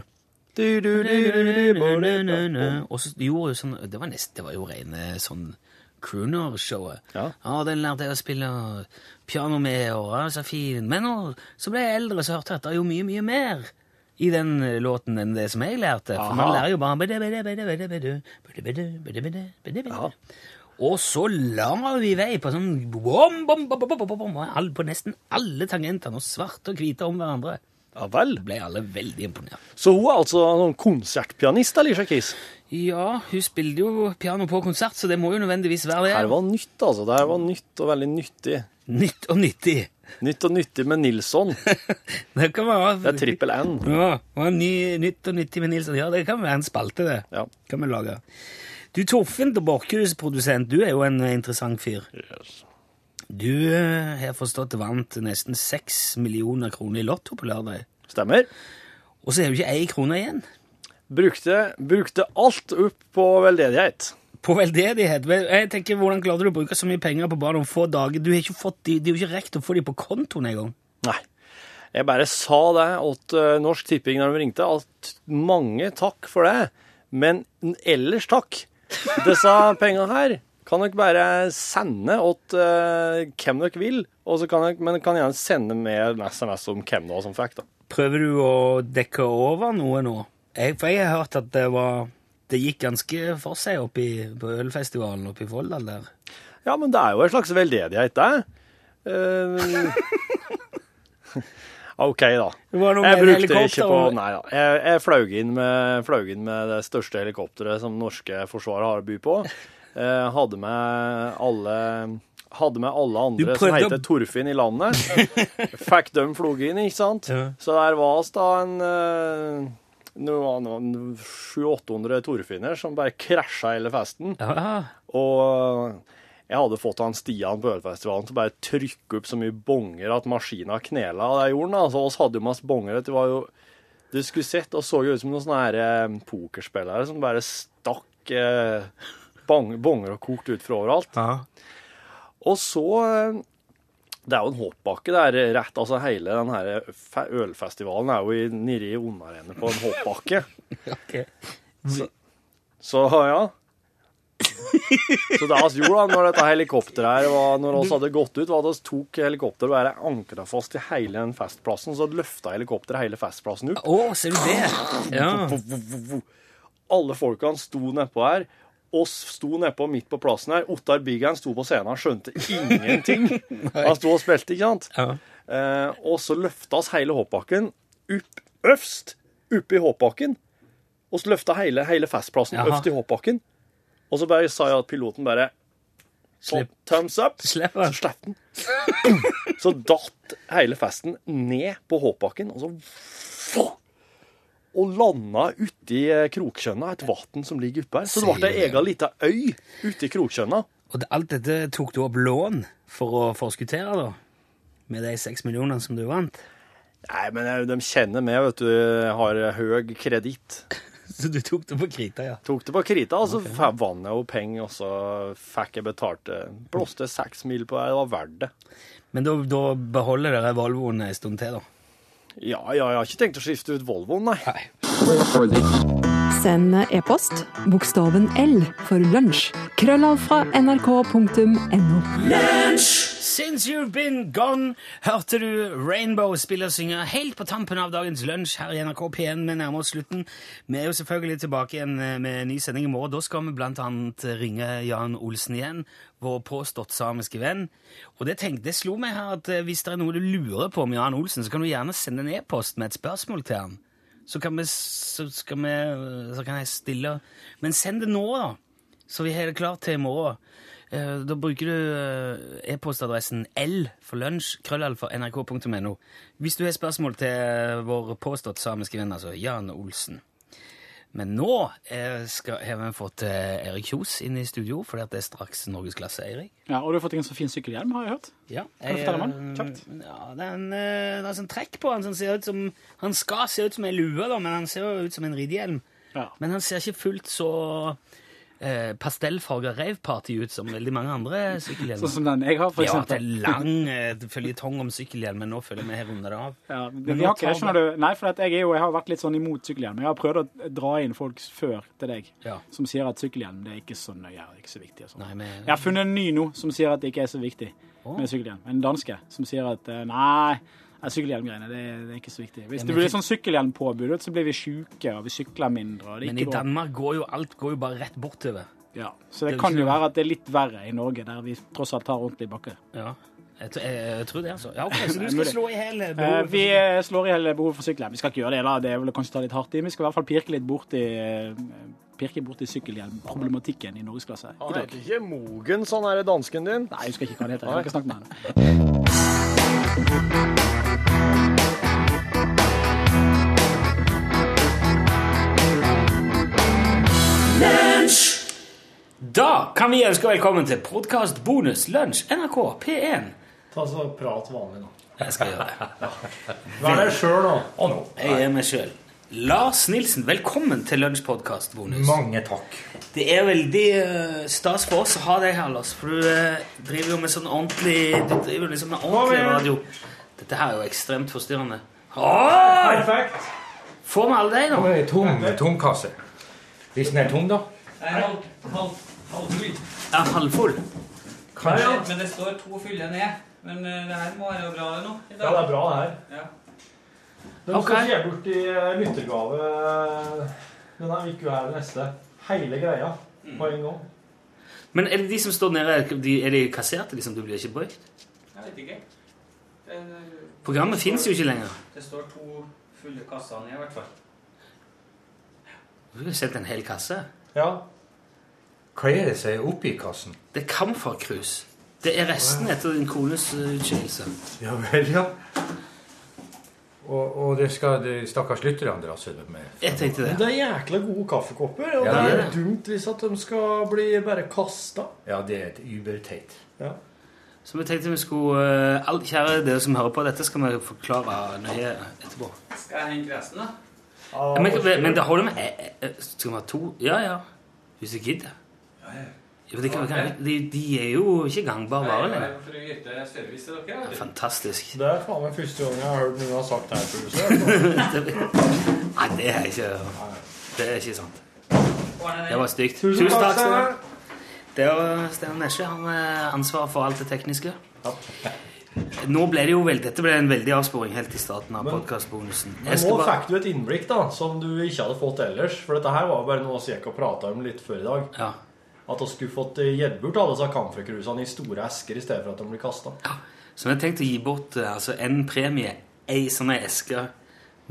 Speaker 2: Du, du, du, du, du, du.
Speaker 1: Og så gjorde hun sånn Det var nest, det var jo rene sånn crooner-showet.
Speaker 2: Ja.
Speaker 1: den lærte jeg å spille piano med, og ja, så fin. Men når, så ble jeg eldre, så hørte jeg at det er jo mye, mye mer i den eh, låten enn det som jeg lærte. For man lærer jo bare Og så la vi vei på sånn på nesten alle tangentene, og svarte og hvite om hverandre.
Speaker 2: ja vel.
Speaker 1: Ble alle veldig imponert.
Speaker 2: Så hun er altså noen konsertpianist, Alicia Keys?
Speaker 1: Ja, hun spilte jo piano på konsert, så det må jo nødvendigvis være det.
Speaker 2: Her var nytt, altså. Det her var nytt og veldig nyttig.
Speaker 1: Nytt og nyttig.
Speaker 2: Nytt og nyttig med Nilsson. <laughs>
Speaker 1: Det kan være
Speaker 2: Det er trippel N.
Speaker 1: Ja, og ny, nytt og nyttig med Nilsson. Ja, det kan være en spalte, det.
Speaker 2: Ja.
Speaker 1: Kan vi lage. Du, Torfinn til Borchhus-produsent, du er jo en eh, interessant fyr. Yes. Du eh, har forstått vant nesten seks millioner kroner i lotto på lørdag.
Speaker 2: Stemmer.
Speaker 1: Og så er jo ikke ei krone igjen.
Speaker 2: Brukte, brukte alt opp på veldedighet.
Speaker 1: På veldedighet. Jeg tenker, Hvordan klarte du å bruke så mye penger på bare noen få dager? Du har ikke fått de, de har jo ikke rekt å få de på kontoen engang.
Speaker 2: Nei. Jeg bare sa det til eh, Norsk Tipping når de ringte, at mange takk for det, men ellers takk. Disse <laughs> pengene her kan dere bare sende til uh, hvem dere vil, kan dere, men dere kan gjerne sende med en SMS om hvem det var som fikk. da.
Speaker 1: Prøver du å dekke over noe nå? Jeg, for jeg har hørt at det var Det gikk ganske for seg oppi, på ølfestivalen oppe i Folldal der.
Speaker 2: Ja, men det er jo en slags veldedighet, det. Uh, <laughs> OK, da. Jeg brukte ikke på Nei da. Jeg, jeg flaug inn, inn med det største helikopteret som norske forsvaret har å by på. Uh, hadde med alle hadde med alle andre som
Speaker 1: heter å-
Speaker 2: Torfinn i landet. Fikk dem floget inn, ikke sant?
Speaker 1: Ja.
Speaker 2: Så der var oss da en noe- 700-800 Torfinner som bare krasja hele festen.
Speaker 1: Ja,
Speaker 2: Og jeg hadde fått han Stian på Ølfestivalen til bare trykke opp så mye bonger at maskina knela av det jorden. Altså, oss hadde jo masse bonger. Det var jo Du skulle sett og så jo ut som noen sånne her eh, pokerspillere som bare stakk eh, bonger og kort ut fra overalt.
Speaker 1: ja.
Speaker 2: Og så eh, Det er jo en hoppbakke der rett altså Hele den her ølfestivalen er jo i, nede i på en hoppbakke. <laughs>
Speaker 1: Ok.
Speaker 2: Så ja. Så det vi gjorde da, når dette helikopteret her var, når oss hadde gått ut, var at vi tok helikopteret og bare ankra fast i hele den festplassen. Så løfta helikopteret hele festplassen opp.
Speaker 1: Å, ser du det? Ja.
Speaker 2: Alle folkene sto nedpå her. Oss sto nedpå midt på plassen her. Ottar Biggen sto på scenen, han skjønte ingenting. Han sto og spilte, ikke sant?
Speaker 1: Ja.
Speaker 2: Eh, og så løfta oss hele hoppbakken opp øverst oppe i hoppbakken. Og så løfta hele, hele festplassen øverst i hoppbakken. Og så bare sa jeg at piloten bare sånn,
Speaker 1: Slipp.
Speaker 2: Thumbs up.
Speaker 1: Slipp
Speaker 2: Så
Speaker 1: den.
Speaker 2: slapp den. Så datt hele festen ned på hoppbakken, og så og landa uti eh, Kroktjønna, et vann som ligger oppe her. Så det ble ei ega lita øy ute i Kroktjønna.
Speaker 1: Og det, alt dette tok du opp lån for å forskuttere, da? Med de seks millionene som du vant?
Speaker 2: Nei, men eh, de kjenner meg, vet du. Jeg har høy kreditt. <laughs>
Speaker 1: Så du tok det på krita, ja?
Speaker 2: Tok det på krita, og så okay. vant jeg jo penger, og så fikk jeg betalt det. Blåste seks mil på det, det var verdt det.
Speaker 1: Men da, da beholder dere Volvoen en stund til, da?
Speaker 2: Ja, ja, jeg har ikke tenkt å skifte ut Volvoen, nei.
Speaker 1: Nei.
Speaker 6: Send e-post bokstaven L for lunsj. Krøllav fra nrk.no.
Speaker 1: Since you've been gone, hørte du Rainbow spille og synge helt på tampen av dagens lunsj her i NRK P1. Vi nærmer oss slutten. Vi er jo selvfølgelig tilbake igjen eh, med en ny sending i morgen. Da skal vi blant annet ringe Jan Olsen igjen, vår påstått samiske venn. Og det, tenkte, det slo meg her at eh, hvis det er noe du lurer på om Jan Olsen, så kan du gjerne sende en e-post med et spørsmål til han. Så kan, vi, så, vi, så kan jeg stille Men send det nå, da, så vi har det klart til i morgen. Eh, Da bruker du eh, e-postadressen L for lunsj, krøllalfa, nrk.no. Hvis du har spørsmål til vår påstått samiske venn, altså Jan Olsen. Men nå eh, skal, har vi fått eh, Erik Kjos inn i studio, for det er straks norgesklasse, Eirik.
Speaker 7: Ja, og du har fått en så fin sykkelhjelm, har jeg hørt.
Speaker 1: Ja,
Speaker 7: Kan du fortelle om den? Kjapt.
Speaker 1: Ja, det er en, eh, det er sånn trekk på han som ser ut som Han skal se ut som en lue, da, men han ser jo ut som en ridehjelm.
Speaker 7: Ja.
Speaker 1: Men han ser ikke fullt så eh, pastellfarga raveparty ut som veldig mange andre sykkelhjelmer.
Speaker 7: Sånn som den jeg har, for
Speaker 1: ja, det er
Speaker 7: eksempel.
Speaker 1: lang eh, føljetong om sykkelhjelm, men nå føler vi har runda det av.
Speaker 7: Ja, men,
Speaker 1: Men
Speaker 7: vi har ikke det, skjønner du. Nei, for at jeg, jo, jeg har vært litt sånn imot sykkelhjelm. Jeg har prøvd å dra inn folk før til deg
Speaker 1: Ja.
Speaker 7: som sier at sykkelhjelm det er ikke så nøye, det er ikke så viktig. Og sånt.
Speaker 1: Nei, men,
Speaker 7: Jeg har funnet en ny nå som sier at det ikke er så viktig
Speaker 1: oh.
Speaker 7: med sykkelhjelm. En danske som sier at eh, nei, nei, sykkelhjelmgreiene det, er- det er ikke så viktig. Hvis
Speaker 1: Ja,
Speaker 7: det blir sånn sykkelhjelmpåbud, så blir vi sjuke og vi sykler mindre. Og det er
Speaker 1: men i. Danmark går jo alt går jo bare rett bortover.
Speaker 7: Ja, så det
Speaker 1: Det er
Speaker 7: kan jo være at det er litt verre i Norge, der vi tross alt har ordentlig bakke.
Speaker 1: Ja. Jeg, tror- jeg, jeg tror det, altså. Ja, ok, Så <laughs> du skal slå i hæl
Speaker 7: Eh,
Speaker 1: behovet for
Speaker 7: vi eh, slår i hele behovet for sykkelhjelm. Vi skal ikke gjøre det, da. Det vil kanskje ta litt hardt i. Vi skal i hvert fall pirke litt borti i pirke borti sykkelhjelmproblematikken i norgesklasse
Speaker 2: Han heter ikke Mogen, sånn er det dansken din.
Speaker 7: Nei, jeg husker ikke hva han heter. Jeg har ikke snakket med henne. <laughs>
Speaker 1: Da kan vi ønske velkommen til podkast bonus lunsj NRK P1.
Speaker 2: Ta så Prat vanlig, nå.
Speaker 1: Jeg skal gjøre det. <laughs>
Speaker 2: Vær deg sjøl, nå.
Speaker 8: Og nå.
Speaker 1: Jeg er meg sjøl. Lars Nilsen, velkommen til lunsjpodkast bonus.
Speaker 8: Mange takk.
Speaker 1: Det er veldig eh, stas for oss å ha deg her, Lars. For du eh, driver jo med sånn ordentlig Du driver liksom med ordentlig radio. Dette her er jo ekstremt forstyrrende.
Speaker 2: Perfekt.
Speaker 1: Få med alle deg,
Speaker 8: Nå tom, tom kasse. Hvis den er tom, da?
Speaker 1: Er halvfull.
Speaker 8: Ja, Kanskje.
Speaker 9: Men det står to fyller ned. Men eh, det her må være bra nå. i
Speaker 2: Ja, det er bra, det her.
Speaker 9: Ja.
Speaker 2: De
Speaker 1: Ok.
Speaker 2: skal gi bort i eh, lyttergave denne uka her neste. Hele greia på en gang.
Speaker 1: Men er det de som står nede, de, er de kasserte, liksom? Du blir ikke brukt?
Speaker 9: Jeg vet ikke.
Speaker 1: Programmet fins jo ikke lenger.
Speaker 9: Det står to fulle kasser ned, i hvert fall.
Speaker 1: Du har sett en hel kasse.
Speaker 2: Ja.
Speaker 8: Hva er det som er oppi kassen?
Speaker 1: Det er kamferkrus. Det er resten etter din kones uh, utskillelse.
Speaker 8: Ja vel, ja. Og, og det skal de stakkars lytterne dra seg med.
Speaker 1: Jeg tenkte det.
Speaker 2: det er jækla gode kaffekopper, og
Speaker 8: Ja,
Speaker 2: det
Speaker 8: det
Speaker 2: er
Speaker 8: det.
Speaker 2: dumt hvis at de skal bli bare kasta.
Speaker 8: Ja, det er et uberteit.
Speaker 2: Ja.
Speaker 1: Så vi tenkte vi skulle uh, all, Kjære dere som hører på, dette skal vi forklare nøye etterpå.
Speaker 9: Skal jeg hente resten, da?
Speaker 1: Ja, men, men det holder med eh, eh, Skal vi ha to? Ja, ja. Hvis vi gidder. Ja, de, kan, kan, de, de er jo ikke gangbare varer lenger.
Speaker 9: For å yte service til dere.
Speaker 1: Ja, fantastisk.
Speaker 2: Det er faen meg første gang jeg har hørt noen har sagt det her på huset. <laughs>
Speaker 1: Nei, det er ikke Det er ikke sant. Det var stygt.
Speaker 2: Tusen
Speaker 1: takk. Sten. Det var Steinar Nesje. Han har ansvar for alt det tekniske. Nå ble det jo veldig, Dette ble en veldig avsporing helt i starten av podkastbonusen.
Speaker 2: Nå nå fikk du et innblikk da, som du ikke hadde fått ellers. For dette her var bare noe vi gikk og prata om litt før i dag.
Speaker 1: Ja.
Speaker 2: At vi skulle fått eh, gitt bort alle disse kamferkrusene i store esker i stedet for at de blir kasta.
Speaker 1: Så vi har tenkt å gi bort eh, altså, en premie, ei sånn eske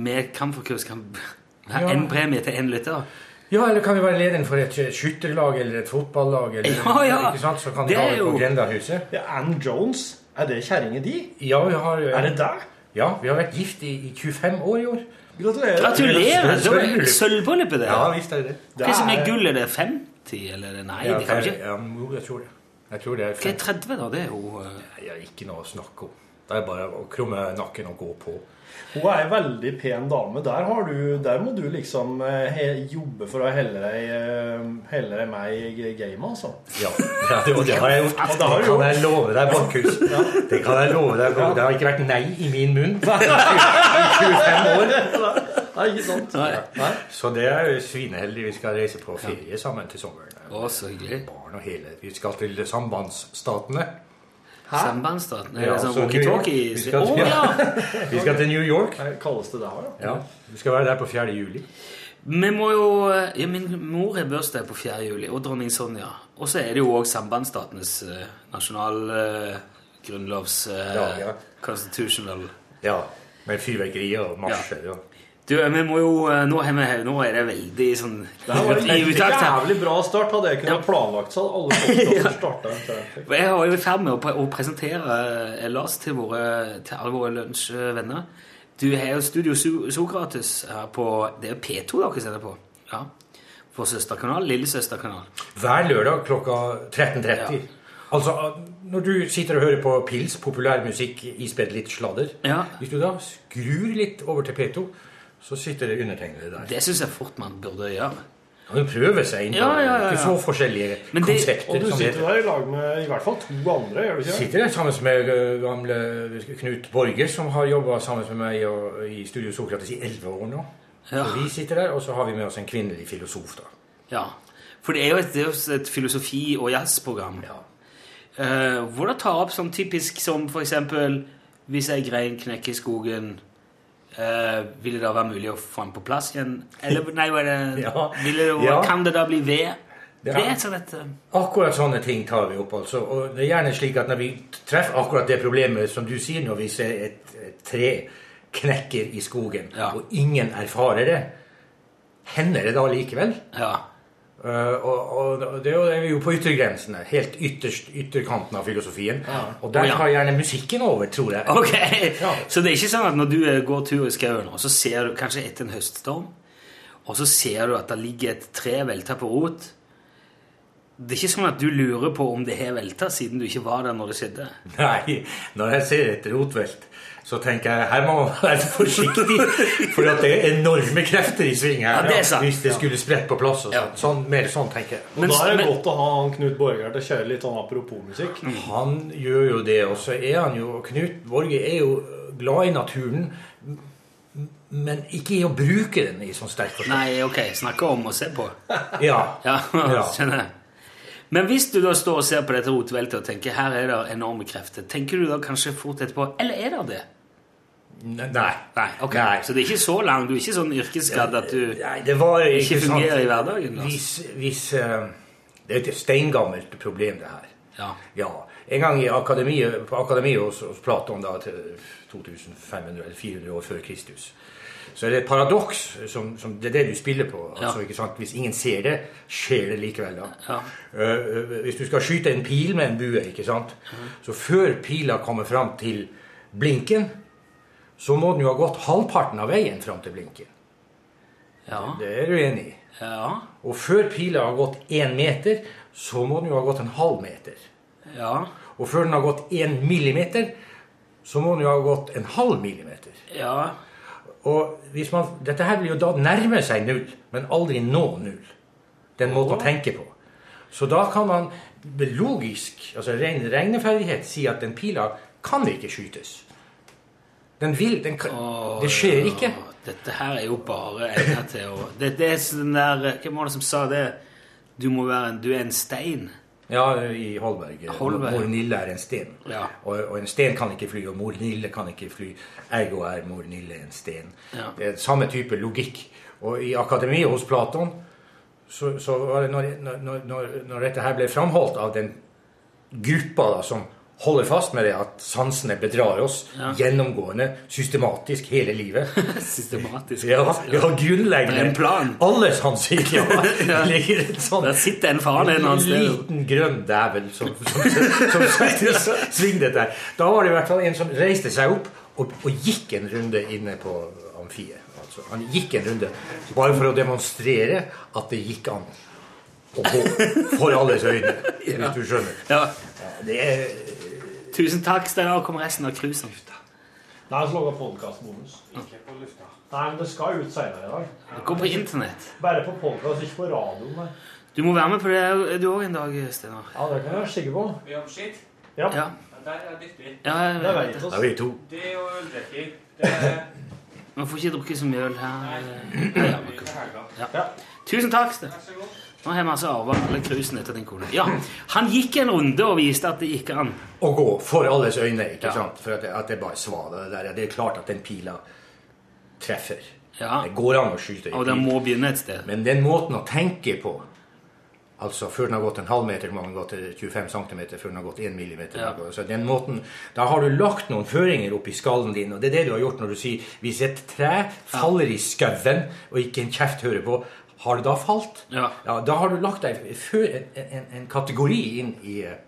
Speaker 1: med kamferkrus. kan <laughs>
Speaker 8: Ja.
Speaker 1: en premie til én lytter.
Speaker 8: Ja, eller kan vi være lederen for et eh, skytterlag eller et fotballag? Eller,
Speaker 1: Ja, ja.
Speaker 8: Ikke sant? Så kan de
Speaker 1: Det
Speaker 8: ha
Speaker 1: er jo-
Speaker 8: Grendahuset.
Speaker 2: Ja, Ann Jones, er det kjerringa di?
Speaker 8: Ja, vi har,
Speaker 2: Er det deg?
Speaker 8: Ja, vi har vært gift i, i 25 år i år.
Speaker 2: Gratulerer.
Speaker 1: Gratulerer!
Speaker 8: Sølvbryllup.
Speaker 1: er det.
Speaker 8: Ja, visst er det det.
Speaker 1: Hva som er gull? Er det 50? Eller er Nei,
Speaker 8: Ja,
Speaker 1: det kan ikke
Speaker 8: ja, jo, jeg tror det. Jeg tror det er
Speaker 1: Hva er 30, da? Det er jo
Speaker 8: Jeg har ikke noe å snakke om. Det er bare å krumme nakken og gå på.
Speaker 2: Hun er en veldig pen dame. Der, har du, der må du liksom eh, he, jobbe for å helle deg, eh, helle deg med i gamet, altså.
Speaker 8: Ja, ja det, det har jeg gjort.
Speaker 2: Det har du
Speaker 8: kan jeg love deg, Borchhus. Det kan jeg love deg. Det har ikke vært nei i min munn <laughs> i 25 år.
Speaker 2: Nei, ikke sant? Nei.
Speaker 8: Så det er jo svineheldig. Vi skal reise på ferie sammen til sommeren.
Speaker 1: Å, så hyggelig.
Speaker 8: Barn og hele. Vi skal til sambandsstatene.
Speaker 1: Sambandsstaten? Er
Speaker 8: Ja,
Speaker 1: sånn walkietalkie?
Speaker 8: Vi skal,
Speaker 1: ja!
Speaker 8: vi skal til New York.
Speaker 2: Kalles det der, da?
Speaker 8: Ja, Vi skal være der på 4. juli.
Speaker 1: Vi må jo ja, Min mor har bursdag på 4. juli, og dronning Sonja. Og så er det jo òg sambandsstatenes uh, nasjonalgrunnlovs uh, grunnlovs uh,
Speaker 8: Ja, ja.
Speaker 1: constitutional
Speaker 8: Ja, Med fyrverkerier og marsjer. Ja.
Speaker 1: Du, vi må jo eh, Nå, er, vi, nå er det veldig sånn
Speaker 2: Det var en jævlig bra start. Hadde jeg kunnet planlagt så hadde alle <laughs> starta.
Speaker 1: Jeg var jo i ferd med å, å presentere eh, Lars til, våre, til alle våre lunsjvenner. Du har jo Studio Sokrates her på Det er jo P2 dere sender på. Ja. For søsterkanal. Lillesøsterkanal.
Speaker 8: Hver lørdag klokka 13.30.
Speaker 1: Ja.
Speaker 8: Altså, når du sitter og hører på pils, populærmusikk ispedd litt sladder
Speaker 1: Ja.
Speaker 8: Hvis du da skrur litt over til P2, så sitter det undertegnede der.
Speaker 1: Det syns jeg fort man burde gjøre.
Speaker 8: Man prøver seg inn på
Speaker 1: Ja, ja, ja, ja.
Speaker 8: ikke så forskjellige
Speaker 1: Men det-
Speaker 8: konsepter.
Speaker 2: Og du sitter der i lag med i hvert fall to andre, gjør du ikke
Speaker 8: sitter der sammen med ø, gamle Knut Borger, som har jobba sammen med meg og, i Studio Sokrates i elleve år nå.
Speaker 1: Ja.
Speaker 8: Så vi sitter der, og så har vi med oss en kvinnelig filosof. da.
Speaker 1: Ja. For det er jo et, det er jo et filosofi- og jazzprogram.
Speaker 8: Ja.
Speaker 1: Uh, hvor det tar opp sånn typisk som eksempel Hvis ei grein knekker i skogen, eh, vil det da være mulig å få den på plass igjen? Eller <laughs> nei, det,
Speaker 8: Ja.
Speaker 1: det,
Speaker 8: Ja.
Speaker 1: kan det da bli ved?
Speaker 8: Ja.
Speaker 1: Det et eh,
Speaker 8: Akkurat sånne ting tar vi opp. altså. Og det er gjerne slik at når vi treffer akkurat det problemet som du sier, når vi ser et, et tre knekker i skogen, og ingen erfarer det, hender det da likevel?
Speaker 1: Ja.
Speaker 8: Eh, og, og det er jo- på yttergrensene, helt ytterst ytterkanten av filosofien. Og der
Speaker 1: ja.
Speaker 8: tar gjerne musikken over, tror jeg.
Speaker 1: Ok, <laughs>
Speaker 8: Ja.
Speaker 1: Så det er ikke sånn at når du eh, går tur i skauen, og så ser du kanskje etter en høststorm, og så ser du at det ligger et tre velta på rot. Det er ikke sånn at du lurer på om det har velta, siden du ikke var der når det skjedde.
Speaker 8: Nei, når jeg ser et rotvelt, så tenker jeg her må man være forsiktig, for at det er enorme krefter i sving her.
Speaker 1: Ja, det.
Speaker 8: Hvis det skulle spredt på plass og
Speaker 1: Ja.
Speaker 8: sånn. Mer sånn, tenker jeg.
Speaker 2: Og
Speaker 1: Men-
Speaker 2: da er det
Speaker 1: men-
Speaker 2: godt å ha han Knut Borger til å kjøre litt sånn apropos-musikk.
Speaker 8: Han gjør jo det, og så er han jo Knut Borger er jo glad i naturen, men ikke i å bruke den i sånn sterk forstand.
Speaker 1: Nei, ok, snakke om å se på.
Speaker 8: Ja. <laughs>
Speaker 1: Ja,
Speaker 8: Ja.
Speaker 1: Men hvis du da står og ser på dette rotveltet og tenker her er det enorme krefter, tenker du da kanskje fort etterpå Eller er det det?
Speaker 8: Nei.
Speaker 1: Nei, ok.
Speaker 8: Nei.
Speaker 1: Så det er ikke så langt? Du er ikke sånn yrkesskadd at du
Speaker 8: Nei, det var
Speaker 1: ikke
Speaker 8: sant.
Speaker 1: fungerer i hverdagen? da?
Speaker 8: Hvis, hvis eh, Det er et steingammelt problem, det her.
Speaker 1: Ja.
Speaker 8: Ja, En gang i akademiet, på akademiet hos, hos Platon, da, til 2500 eller 400 år før Kristus, så er det et paradoks. Som, som, det er det du spiller på. Altså,
Speaker 1: Ja.
Speaker 8: Hvis ingen ser det, skjer det likevel.
Speaker 1: Ja.
Speaker 8: Eh, hvis du skal skyte en pil med en bue, ikke sant? så før pila kommer fram til blinken, så må den jo ha gått halvparten av veien fram til blinken.
Speaker 1: Ja.
Speaker 8: Det er du enig i.
Speaker 1: Ja.
Speaker 8: Og før pila har gått én meter, så må den jo ha gått en halv meter.
Speaker 1: Ja.
Speaker 8: Og før den har gått én millimeter, så må den jo ha gått en halv millimeter.
Speaker 1: Ja.
Speaker 8: Og hvis man, Dette her vil jo da nærme seg null, men aldri nå null. Den måten å tenke på. Så da kan man logisk, altså ren regneferdighet, si at den pila kan ikke skytes. Den vil den kan, Det skjer ikke.
Speaker 1: Dette her er jo bare egnet til å det, det er sånn der Hvem var det som sa det? Du må være en, du er en stein.
Speaker 8: Ja, i Holberg.
Speaker 1: Holberg.
Speaker 8: Mor Nille er en sten.
Speaker 1: Ja.
Speaker 8: Og, og en sten kan ikke fly, og mor Nille kan ikke fly. Ergo er mor Nille en sten.
Speaker 1: Ja.
Speaker 8: Det er samme type logikk. Og i akademiet hos Platon så, så var det når, når, når, når dette her ble framholdt av den gruppa da, som holder fast med det at sansene bedrar oss
Speaker 1: Ja.
Speaker 8: gjennomgående, systematisk, hele livet. <laughs>
Speaker 1: Systematisk.
Speaker 8: Ja, ja grunnleggende.
Speaker 1: En plan.
Speaker 8: Alle sanser. <laughs> Ja. Ligger en
Speaker 1: Der sitter en far en annen sted.
Speaker 8: liten grønn dævel som, som, som, som svingde der. Da var det i hvert fall en som reiste seg opp og, og gikk en runde inne på amfiet. Altså, han gikk en runde bare for å demonstrere at det gikk an Og på, for alles øyne, hvis du skjønner.
Speaker 1: Ja.
Speaker 8: Det er
Speaker 1: Tusen takk, Steinar. Kommer resten av cruisen.
Speaker 2: Nei, så lager podkastbonus. Nei, men det skal ut senere i dag.
Speaker 1: Det går på internett.
Speaker 2: Bare på podkast, ikke på radioen. Nei.
Speaker 1: Du må være med på det du òg en dag, Steinar.
Speaker 2: Ja, det kan jeg være sikker på.
Speaker 9: Vi har skitt.
Speaker 2: Ja.
Speaker 1: Ja.
Speaker 9: Der er dyktig.
Speaker 1: Ja, jeg
Speaker 2: Det
Speaker 1: vet det.
Speaker 8: er vi to.
Speaker 9: Det og øldrikking. Det er
Speaker 1: Man får ikke drukke så mye øl her. Ja, men
Speaker 9: til helga.
Speaker 1: Ja. Tusen takk. Sten. Nå har vi altså arva alle cruisene etter din kone. Ja, Han gikk en runde og viste at det gikk an.
Speaker 8: Å gå for alles øyne, ikke
Speaker 1: Ja.
Speaker 8: sant? For at det, at det bare svarer, det der. Det er klart at den pila treffer.
Speaker 1: Ja,
Speaker 8: Det går an å skyte i
Speaker 1: Og den må begynne et sted.
Speaker 8: Men den måten å tenke på Altså før den har gått en halv meter, må den gå til 25 cm før den har gått 1 millimeter.
Speaker 1: Ja.
Speaker 8: Så den måten, Da har du lagt noen føringer oppi skallen din, og det er det du har gjort når du sier hvis et tre faller i skauen og ikke en kjeft hører på, har det da falt?
Speaker 1: Ja.
Speaker 8: Da har du lagt deg før en, en, en kategori inn i er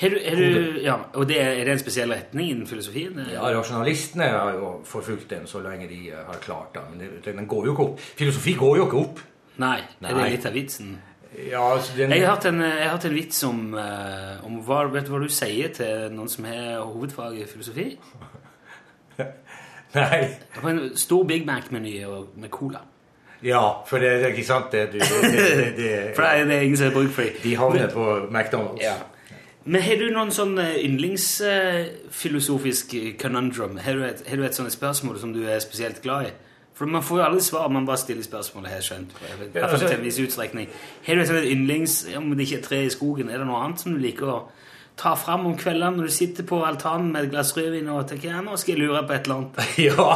Speaker 1: Har du, du, ja, og det er, er det en spesiell retning innen filosofien?
Speaker 8: Ja, Rasjonalistene har jo forfulgt den så lenge de eh, har klart det. Men det, den går jo ikke opp. Filosofi går jo ikke opp.
Speaker 1: Nei, er det litt av vitsen?
Speaker 8: Ja, altså den,
Speaker 1: Jeg har hatt en, jeg har hatt en vits om, eh, om hva, vet du hva du sier til noen som har hovedfag i filosofi? <laughs>
Speaker 8: Nei.
Speaker 1: Det var en stor Big Mac-meny med cola.
Speaker 8: Ja, for det er ikke sant det, du, det, det, det <laughs>
Speaker 1: For det er, det er ingen som har bruk for dem.
Speaker 8: De havner på McDonald's.
Speaker 1: Ja. Men har du noen sånn eh, yndlingsfilosofisk conundrum? Har du, et, har du et sånt spørsmål som du er spesielt glad i? For man får jo aldri svar, man bare stiller spørsmål. har skjønt. Fall
Speaker 8: altså-
Speaker 1: til en viss utstrekning. Har du et sånt yndlings... Om det ikke er tre i skogen, er det noe annet som du liker å ta fram om kveldene når du sitter på altanen med et glass rødvin og tenker ja, nå skal jeg lure på et eller annet? <laughs>
Speaker 8: Ja,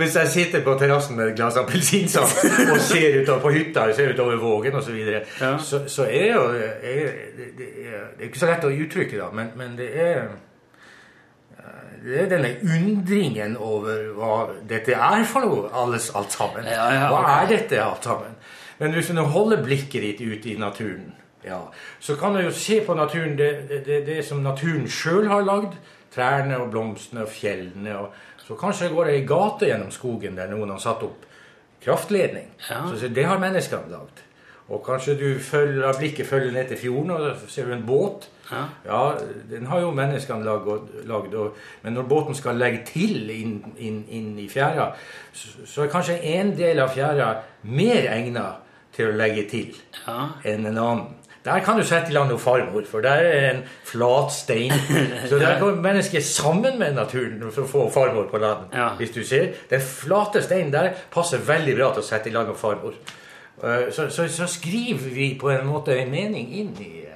Speaker 8: hvis jeg sitter på terrassen med et glass appelsinsaft og ser utover på hytta, ser utover vågen osv., så, videre,
Speaker 1: Ja.
Speaker 8: så så er jo er, det, det, er, det er ikke så lett å uttrykke, da, men, men det er det er denne undringen over hva dette er for noe, alles, alt sammen.
Speaker 1: Ja, ja,
Speaker 8: hva er dette alt sammen? Men hvis du holder blikket ditt ut i naturen, ja, så kan du jo se på naturen, det, det, det, som naturen sjøl har lagd. Trærne og blomstene og fjellene. Og, så kanskje går det ei gate gjennom skogen der noen har satt opp kraftledning.
Speaker 1: Ja.
Speaker 8: Så, det har menneskene lagd. Og kanskje du følger, blikket følger ned til fjorden, og så ser du en båt.
Speaker 1: Ja.
Speaker 8: Ja, den har jo menneskene lagd, men når båten skal legge til inn, inn, inn i fjæra, så, så er kanskje en del av fjæra mer egna til å legge til
Speaker 1: Ja.
Speaker 8: enn en annen. Der kan du sette i land noe farmor, for der er en flat stein. <laughs> Så der går mennesket sammen med naturen for å få farmor på land.
Speaker 1: Ja.
Speaker 8: Hvis du ser. Den flate steinen der passer veldig bra til å sette i land noe farmor. Eh, Så, så, så skriver vi på en måte en mening inn i eh,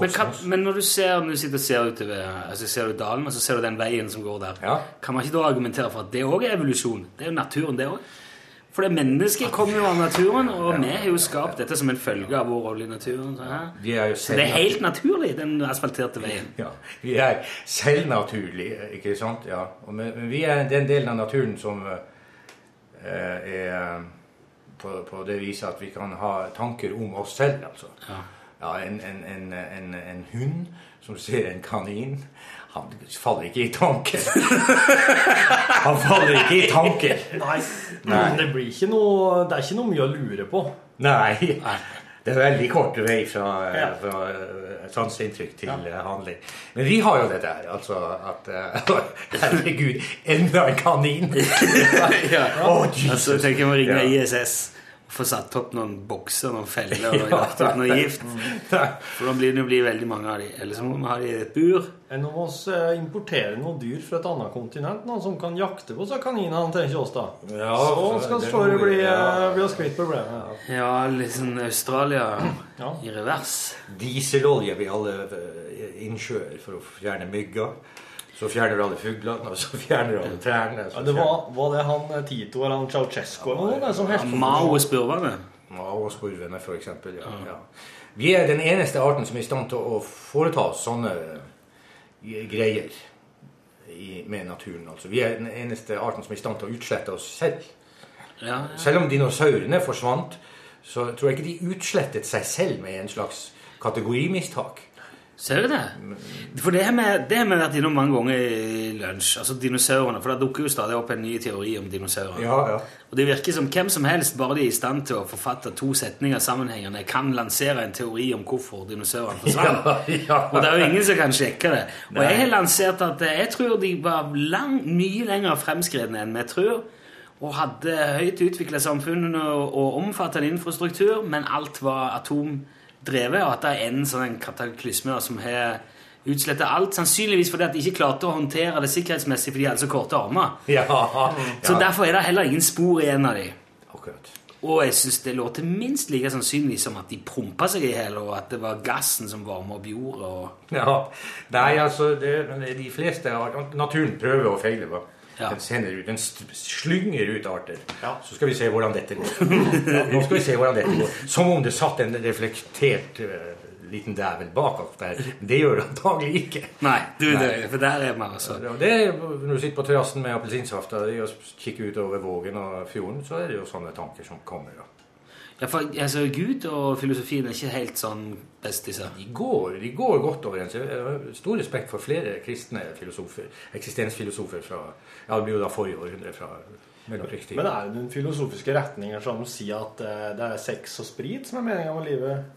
Speaker 1: Men, kan, men når du ser, når du sitter og ser utover altså ser du dalen, og så ser du den veien som går der,
Speaker 8: Ja.
Speaker 1: kan man ikke da argumentere for at det òg er evolusjon? Det er jo naturen, det òg. For det mennesket kommer jo av naturen, og vi har jo skapt dette som en følge av vår rolle i naturen. Så. Det er helt naturlig, den asfalterte veien.
Speaker 8: Ja, vi er selvnaturlige, ikke sant? Ja. Men, vi er den delen av naturen som eh, er på, på det viset at vi kan ha tanker om oss selv, altså.
Speaker 1: Ja.
Speaker 8: Ja, en, en, en, en, en hund som ser en kanin, han faller ikke i tanker. <laughs> han faller ikke i tanker.
Speaker 2: Nei.
Speaker 8: Nei.
Speaker 2: Det blir ikke noe Det er ikke noe mye å lure på.
Speaker 8: Nei. Det er veldig kort vei fra, fra eh, sanseinntrykk til ja. handling. Men vi har jo dette der, altså at uh, <laughs> Herregud, enda en kanin!
Speaker 1: ja.
Speaker 8: Å, Jesus.
Speaker 1: altså, tenk tenker å ringe
Speaker 8: Ja.
Speaker 1: ISS få satt opp noen bokser, noen feller og <laughs>
Speaker 8: Ja.
Speaker 1: lagt opp noe gift. For da blir det jo bli veldig mange av de. Eller så må vi ha de i et bur.
Speaker 2: Enn om oss eh, importerer noe dyr fra et annet kontinent, noen som kan jakte på disse kaninene, tenker oss da.
Speaker 8: Ja,
Speaker 2: så skal så det
Speaker 8: vi-
Speaker 2: bli,
Speaker 8: ja.
Speaker 2: eh, bli oss kvitt problemet. Ja.
Speaker 1: Ja, litt sånn Australia
Speaker 2: Ja.
Speaker 1: i revers.
Speaker 8: Dieselolje vi alle eh, innsjøer for å fjerne mygger. Så fjerner du alle fuglene, og så fjerner du alle trærne.
Speaker 2: Ja, det var, var det han eh, Tito eller han Ceaucescu eller noe som helst
Speaker 1: Mao og spurvene.
Speaker 8: Mao og spurvene, for eksempel. Ja. Ja. Vi er den eneste arten som er i stand til å foreta sånne eh, greier i, med naturen. Altså. Vi er den eneste arten som er i stand til å utslette oss selv.
Speaker 1: Ja, ja.
Speaker 8: Selv om dinosaurene forsvant, så tror jeg ikke de utslettet seg selv med en slags kategorimistak.
Speaker 1: Ser du det? For det har vi vært innom mange ganger i lunsj. Altså dinosaurene. For det dukker jo stadig opp en ny teori om dinosaurer.
Speaker 8: Ja, ja.
Speaker 1: Og det virker som hvem som helst, bare de er i stand til å forfatte to setninger sammenhengende, kan lansere en teori om hvorfor dinosaurene <laughs> forsvant.
Speaker 8: Ja, ja.
Speaker 1: Og det er jo ingen som kan sjekke det. Og
Speaker 8: Nei.
Speaker 1: jeg har lansert at eh, jeg tror de var lang, mye lenger fremskredne enn vi tror. Og hadde høyt utvikla samfunn og, og omfattende infrastruktur, men alt var atomdrevet, og at det er en sånn kataklysme som har utsletta alt. Sannsynligvis fordi at de ikke klarte å håndtere det sikkerhetsmessig fordi de hadde så korte armer. <laughs>
Speaker 8: Ja,
Speaker 1: Så derfor er det heller ingen spor igjen av dem.
Speaker 8: Akkurat.
Speaker 1: Og jeg synes det låter minst like sannsynlig som at de prompa seg i hjel, og at det var gassen som varma opp jorda. Og...
Speaker 8: Ja. Nei, altså, det, de fleste av Naturen prøver og feiler.
Speaker 1: Ja.
Speaker 8: Den sender ut, den slynger ut arter. Så skal vi se hvordan dette går. <laughs> Nå skal vi se hvordan dette går. Som om det satt en reflektert uh, liten dævel bak der. Det gjør det antagelig ikke.
Speaker 1: Nei, du,
Speaker 8: Nei.
Speaker 1: Det, for der er man altså.
Speaker 8: Det er, når du sitter på terrassen med appelsinsaft og kikker utover vågen og fjorden, så er det jo sånne tanker som kommer. da.
Speaker 1: Ja, for altså, Gud og filosofien er ikke helt sånn bestiser?
Speaker 8: De går, de går godt overens. Jeg har stor respekt for flere kristne filosofer, eksistensfilosofer fra ja, det blir jo da forrige århundre fra mellomkrigstiden.
Speaker 2: Men er det noen filosofiske retninger som sier at eh, det er sex og sprit som er meninga med livet?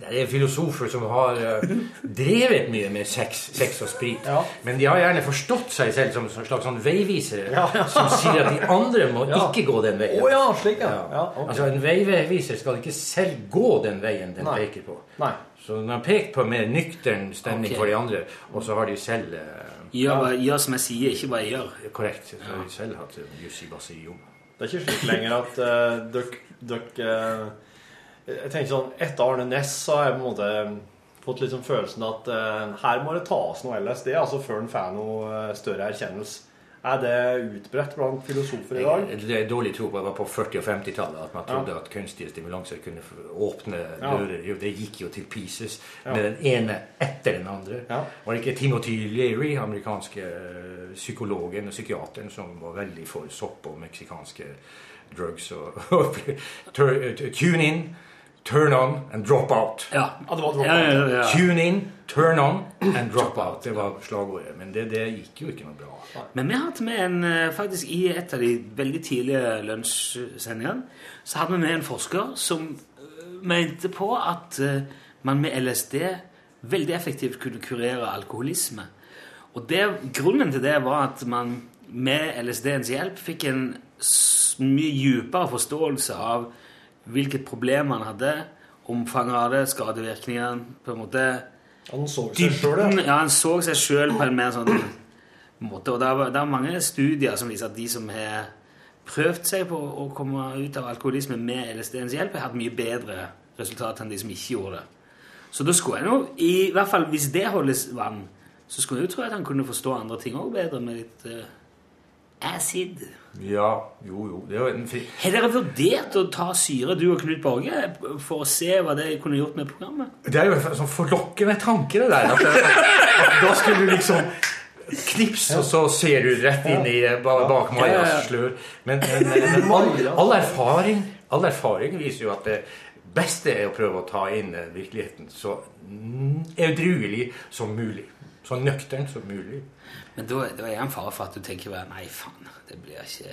Speaker 8: Det er filosofer som har eh, drevet mye med sex, sex og sprit.
Speaker 2: Ja.
Speaker 8: Men de har gjerne forstått seg selv som en slags sånn veivisere
Speaker 2: Ja,
Speaker 8: som sier at de andre må
Speaker 2: Ja.
Speaker 8: ikke gå den veien.
Speaker 2: Ja, slik, ja.
Speaker 8: Ja.
Speaker 2: ja ok.
Speaker 8: Altså En veiviser skal ikke selv gå den veien den
Speaker 2: Nei.
Speaker 8: peker på.
Speaker 2: Nei.
Speaker 8: Så den har pekt på en mer nøktern stemning
Speaker 1: okay.
Speaker 8: for de andre, og så har de selv eh,
Speaker 1: Gjør, hva- gjør som jeg sier, ikke hva jeg gjør.
Speaker 8: Korrekt. Så har de selv hatt jussi bassi
Speaker 2: Det er ikke slik lenger at uh, dere Jeg tenker sånn Etter Arne Næss har jeg på en måte fått litt sånn følelsen at eh, her må det tas noe LSD, altså før en får noe eh, større erkjennelse. Er det utbredt blant filosofer i dag?
Speaker 8: Jeg- Det er dårlig tro på det var på 40- og 50-tallet at man trodde at kunstige stimulanser kunne åpne åpne
Speaker 2: Ja.
Speaker 8: dører. Jo, det gikk jo til pieces
Speaker 2: Ja.
Speaker 8: med den ene etter den andre.
Speaker 2: Ja.
Speaker 8: Var det ikke Timothy Leary, amerikanske eh, psykologen og psykiateren, som var veldig for sopp og meksikanske drugs og, <laughs> og Tune in, turn on and drop out.
Speaker 1: Ja,
Speaker 2: Ja, det var drop
Speaker 1: ja, ja, ja.
Speaker 8: Tune in, turn on and drop out. Det var slagordet. Men det, det gikk jo ikke noe bra.
Speaker 1: Men vi hadde med en eh, faktisk i et av de veldig tidlige lunsjsendingene, så hadde vi med en forsker som eh, mente på at eh, man med LSD veldig effektivt kunne kurere alkoholisme. Og det, grunnen til det var at man med LSD-ens hjelp fikk en mye dypere forståelse av hvilket problem han hadde, omfanget av det, skadevirkningene, på en måte
Speaker 2: Han så seg sjøl, ja.
Speaker 1: ja, han så seg sjøl på en mer sånn måte. Og det er, det er mange studier som viser at de som har prøvd seg på å komme ut av alkoholisme med LSD-ens hjelp, har hatt mye bedre resultat enn de som ikke gjorde det. Så da skulle jeg nå, i hvert fall hvis det holdes vann, så skulle jeg jo tro at han kunne forstå andre ting òg bedre med litt eh, acid.
Speaker 8: Ja, jo, jo. Det er jo en fin...
Speaker 1: Har dere vurdert å ta syre, du og Knut Borge, for å se hva det kunne gjort med programmet?
Speaker 8: Det er jo en sånn forlokkende tanke, det der. At, at, at da skulle du liksom knips, og så ser du rett inn i ba- bak
Speaker 1: Ja, ja, ja.
Speaker 8: Majas slør. Men, men, men <laughs> all, all, erfaring, all erfaring viser jo at det beste er å prøve å ta inn eh, virkeligheten så edruelig som mulig. Så nøkternt som mulig.
Speaker 1: Men da, da er det en fare for at du tenker bare, nei, faen, det blir ikke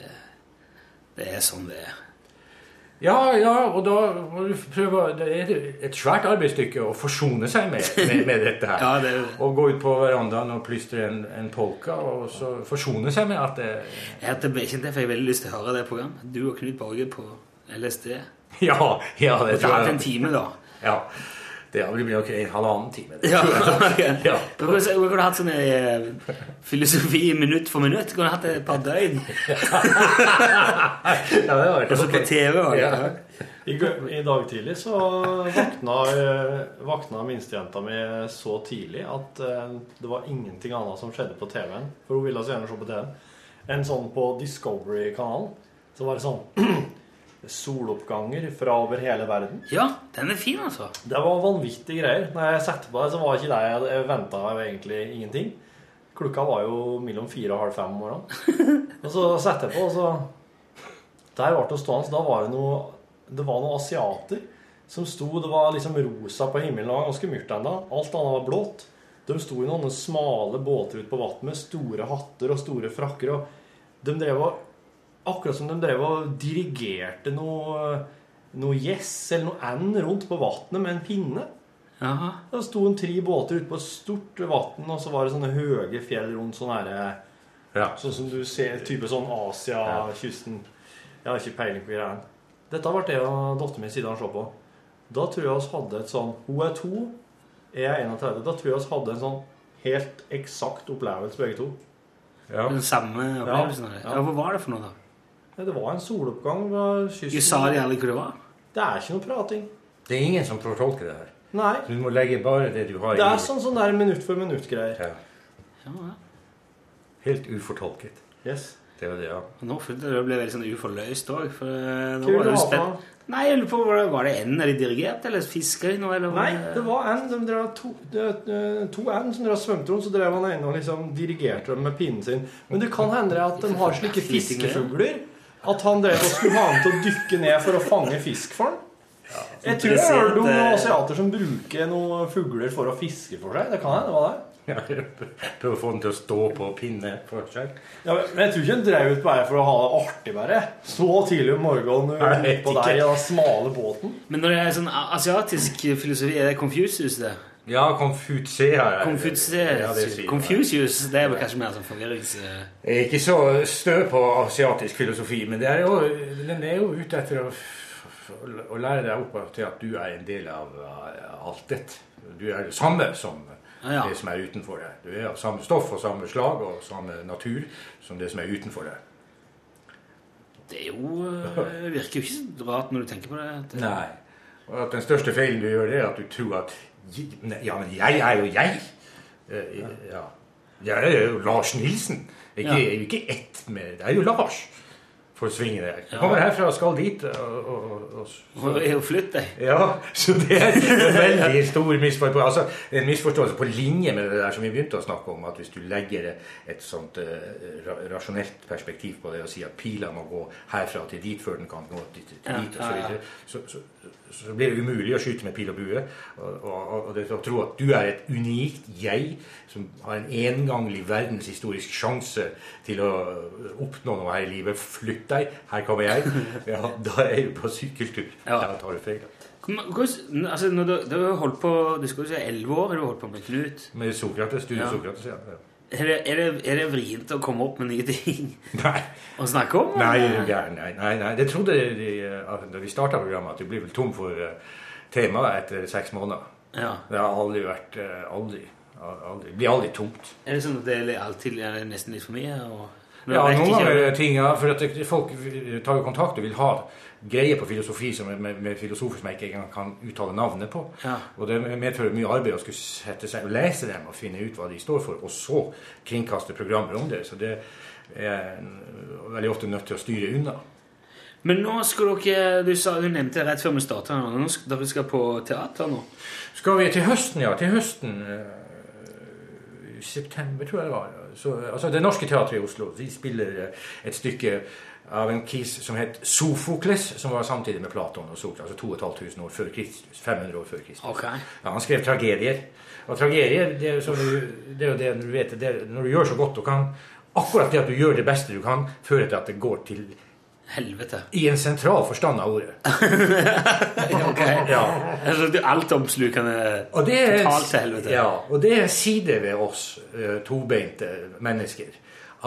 Speaker 1: Det er sånn det er.
Speaker 8: Ja, ja, og da må du prøve Det er et svært arbeidsstykke å forsone seg med, med, med dette her. <laughs>
Speaker 1: Ja, det er.
Speaker 8: Og gå ut på verandaen og plystre en, en polka, og så forsone seg med at det
Speaker 1: Jeg hadde ikke det, for jeg har veldig lyst til å høre det programmet. Du og Knut Borge på LSD. <laughs>
Speaker 8: Ja, ja det tror jeg.
Speaker 1: Og ta en time, da.
Speaker 8: Ja. Det blir nok en halvannen time.
Speaker 1: Ja, <laughs> okay.
Speaker 8: Ja.
Speaker 1: Kunne du hatt sånn eh, filosofi minutt for minutt. Du hatt det et par døgn. <laughs>
Speaker 8: Ja, det var
Speaker 1: Også på TV. og-
Speaker 8: Ja.
Speaker 2: I, I dag tidlig så vakna, vakna minstejenta mi så tidlig at eh, det var ingenting annet som skjedde på TV-en. For hun ville så gjerne se på TV-en. En sånn på Discovery-kanalen. Så var det sånn <clears throat> soloppganger fra over hele verden.
Speaker 1: Ja, den er fin, altså.
Speaker 2: Det var vanvittige greier. Når jeg satte på det, så var ikke det jeg, venta egentlig ingenting. Klokka var jo mellom fire og halv fem om morgenen. <laughs> Og så satte jeg på, og så Der ble det stående. Da var det noe Det var noen asiater som sto Det var liksom rosa på himmelen. Det var ganske mørkt ennå. Alt annet var blått. De sto i noen smale båter ute på vannet med store hatter og store frakker. Og de drev og Akkurat som de drev og dirigerte noe noe gjess eller noe and rundt på vannet med en pinne.
Speaker 1: Jaha.
Speaker 2: Det sto en tre båter ute på et stort vann, og så var det sånne høye fjell rundt sånn herre
Speaker 8: Ja.
Speaker 2: Sånn som du ser, type sånn Asia-kysten. Jeg har ikke peiling på greiene. Dette ble det og datteren min siden ser på. Da tror jeg vi hadde et sånn Hun er to, jeg er 31. Da tror jeg vi hadde en sånn helt eksakt opplevelse, begge to.
Speaker 8: Ja.
Speaker 1: Den samme opplevelsen.
Speaker 2: Ja.
Speaker 1: Ja, hva var det for noe, da?
Speaker 2: Det var en soloppgang ved kysten.
Speaker 1: Du sa de det
Speaker 2: er ikke noe prating.
Speaker 8: Det er ingen som fortolker det her.
Speaker 2: Nei.
Speaker 8: Du må legge bare det du har
Speaker 2: Det
Speaker 8: i
Speaker 2: er sånn sånn der minutt for minutt-greier.
Speaker 8: Ja.
Speaker 1: Ja, ja.
Speaker 8: Helt ufortolket.
Speaker 2: Yes.
Speaker 8: Det var det, ja.
Speaker 1: Nå følte jeg det ble veldig sånn uforløst òg. Eh, det. Nei, jeg lurer på, var det, var det enden de dirigerte, eller fisker nå, eller?
Speaker 2: Nei, det var N. de drev to, de- to en som drev svømte rundt, så drev han ene og liksom dirigerte dem med pinnen sin. Men det kan hende at de har slike fiskefugler. At han drev og skulle ha dem til å dykke ned for å fange fisk for han. Jeg tror jeg har hørt om noen asiater som bruker noen fugler for å fiske for seg. Det kan hende, det var det.
Speaker 8: Ja, <laughs> Prøve å få den til å stå på pinne for seg.
Speaker 2: Ja, men jeg tror ikke han drev ut bare for å ha det artig, bare. Så tidlig om morgenen
Speaker 8: jeg
Speaker 2: på der i den smale båten.
Speaker 1: Men når det er sånn asiatisk filosofi, er det Confucius det?
Speaker 8: Ja,
Speaker 1: Confucius,
Speaker 8: Ja, det.
Speaker 1: Confucius, det er vel kanskje mer sånn forvirrings... eh,
Speaker 8: ikke så stø på asiatisk filosofi, men det er jo, den er jo ute etter å, å lære deg opp til at du er en del av uh, alt dette. Du er det samme som
Speaker 1: Ja, ja.
Speaker 8: det som er utenfor deg. Du er av samme stoff og samme slag og samme natur som det som er utenfor deg.
Speaker 1: Det er jo eh, virker jo ikke så rart når du tenker på det. det-
Speaker 8: Nei. Og at den største feilen du gjør, det er at du tror at Ja, men jeg er jo jeg. Eh, Ja. Jeg er jo Lars Nilsen. Ikke,
Speaker 1: Ja.
Speaker 8: Jeg er jo ikke ett med Det er jo Lars. For å svinge det. Jeg kommer herfra og skal dit. Og, og, og,
Speaker 1: Og er jo flytt deg.
Speaker 8: ja, så det er en veldig stor misforståelse. Altså, en misforståelse på linje med det der som vi begynte å snakke om, at hvis du legger et sånt uh, rasjonelt perspektiv på det og sier at pila må gå herfra til dit før den kan gå dit, til dit, og så,
Speaker 1: ja, ja.
Speaker 8: videre, så, så, så blir det umulig å skyte med pil og bue. Og, og, og det å tro at du er et unikt jeg som har en enganglig verdenshistorisk sjanse til å oppnå noe her i livet, flytt deg, her kommer jeg, <laughs> ja, da er du på sykkeltur.
Speaker 1: Ja.
Speaker 8: Da tar du feil.
Speaker 1: Altså, du, du har holdt på Du skal jo si elleve år har du holdt på med Knut.
Speaker 8: Med Sokrates, du
Speaker 1: Ja.
Speaker 8: Sokrates, ja. ja.
Speaker 1: Er det, er, det, er det vrient å komme opp med nye ting <laughs>
Speaker 8: Nei,
Speaker 1: å snakke om?
Speaker 8: nei. Nei, nei, nei. Det trodde de eh, da vi starta programmet, at du blir vel tom for temaet etter seks måneder.
Speaker 1: Ja.
Speaker 8: Det har aldri vært eh, Aldri. Aldri. Det blir aldri tomt.
Speaker 1: Er det sånn at det alltid er det nesten litt for mye? Og,
Speaker 8: Ja, noen ganger er ting, ja, for folk tar jo kontakt og vil ha greie på filosofi som med, med filosofer som jeg ikke engang kan uttale navnet på.
Speaker 1: Ja.
Speaker 8: Og det medfører mye arbeid å skulle sette seg og lese dem og finne ut hva de står for, og så kringkaste programmer om det. Så det, er veldig ofte nødt til å styre unna.
Speaker 1: Men nå skal dere Du, sa, du nevnte det rett før vi starta. Vi dere skal på teater nå?
Speaker 8: Skal vi til høsten, ja. Til høsten eh, i september, tror jeg det var. Så, altså, det Norske Teatret i Oslo de spiller eh, et stykke av en kis som het Sofokles, som var samtidig med Platon og Sokrates, altså 2500 år før Kristus. 500 år før Kristus.
Speaker 1: Okay.
Speaker 8: Ja, han skrev tragedier. Og tragedier, det er, jo du, det det du vet, det er, når du gjør så godt du kan, akkurat det at du gjør det beste du kan, fører til at det går til
Speaker 1: Helvete.
Speaker 8: i en sentral forstand av ordet. <laughs>
Speaker 1: Ok.
Speaker 8: Ja.
Speaker 1: Altså, det er altomslukende totalt til helvete.
Speaker 8: Ja, og det er sider ved oss eh, tobeinte mennesker.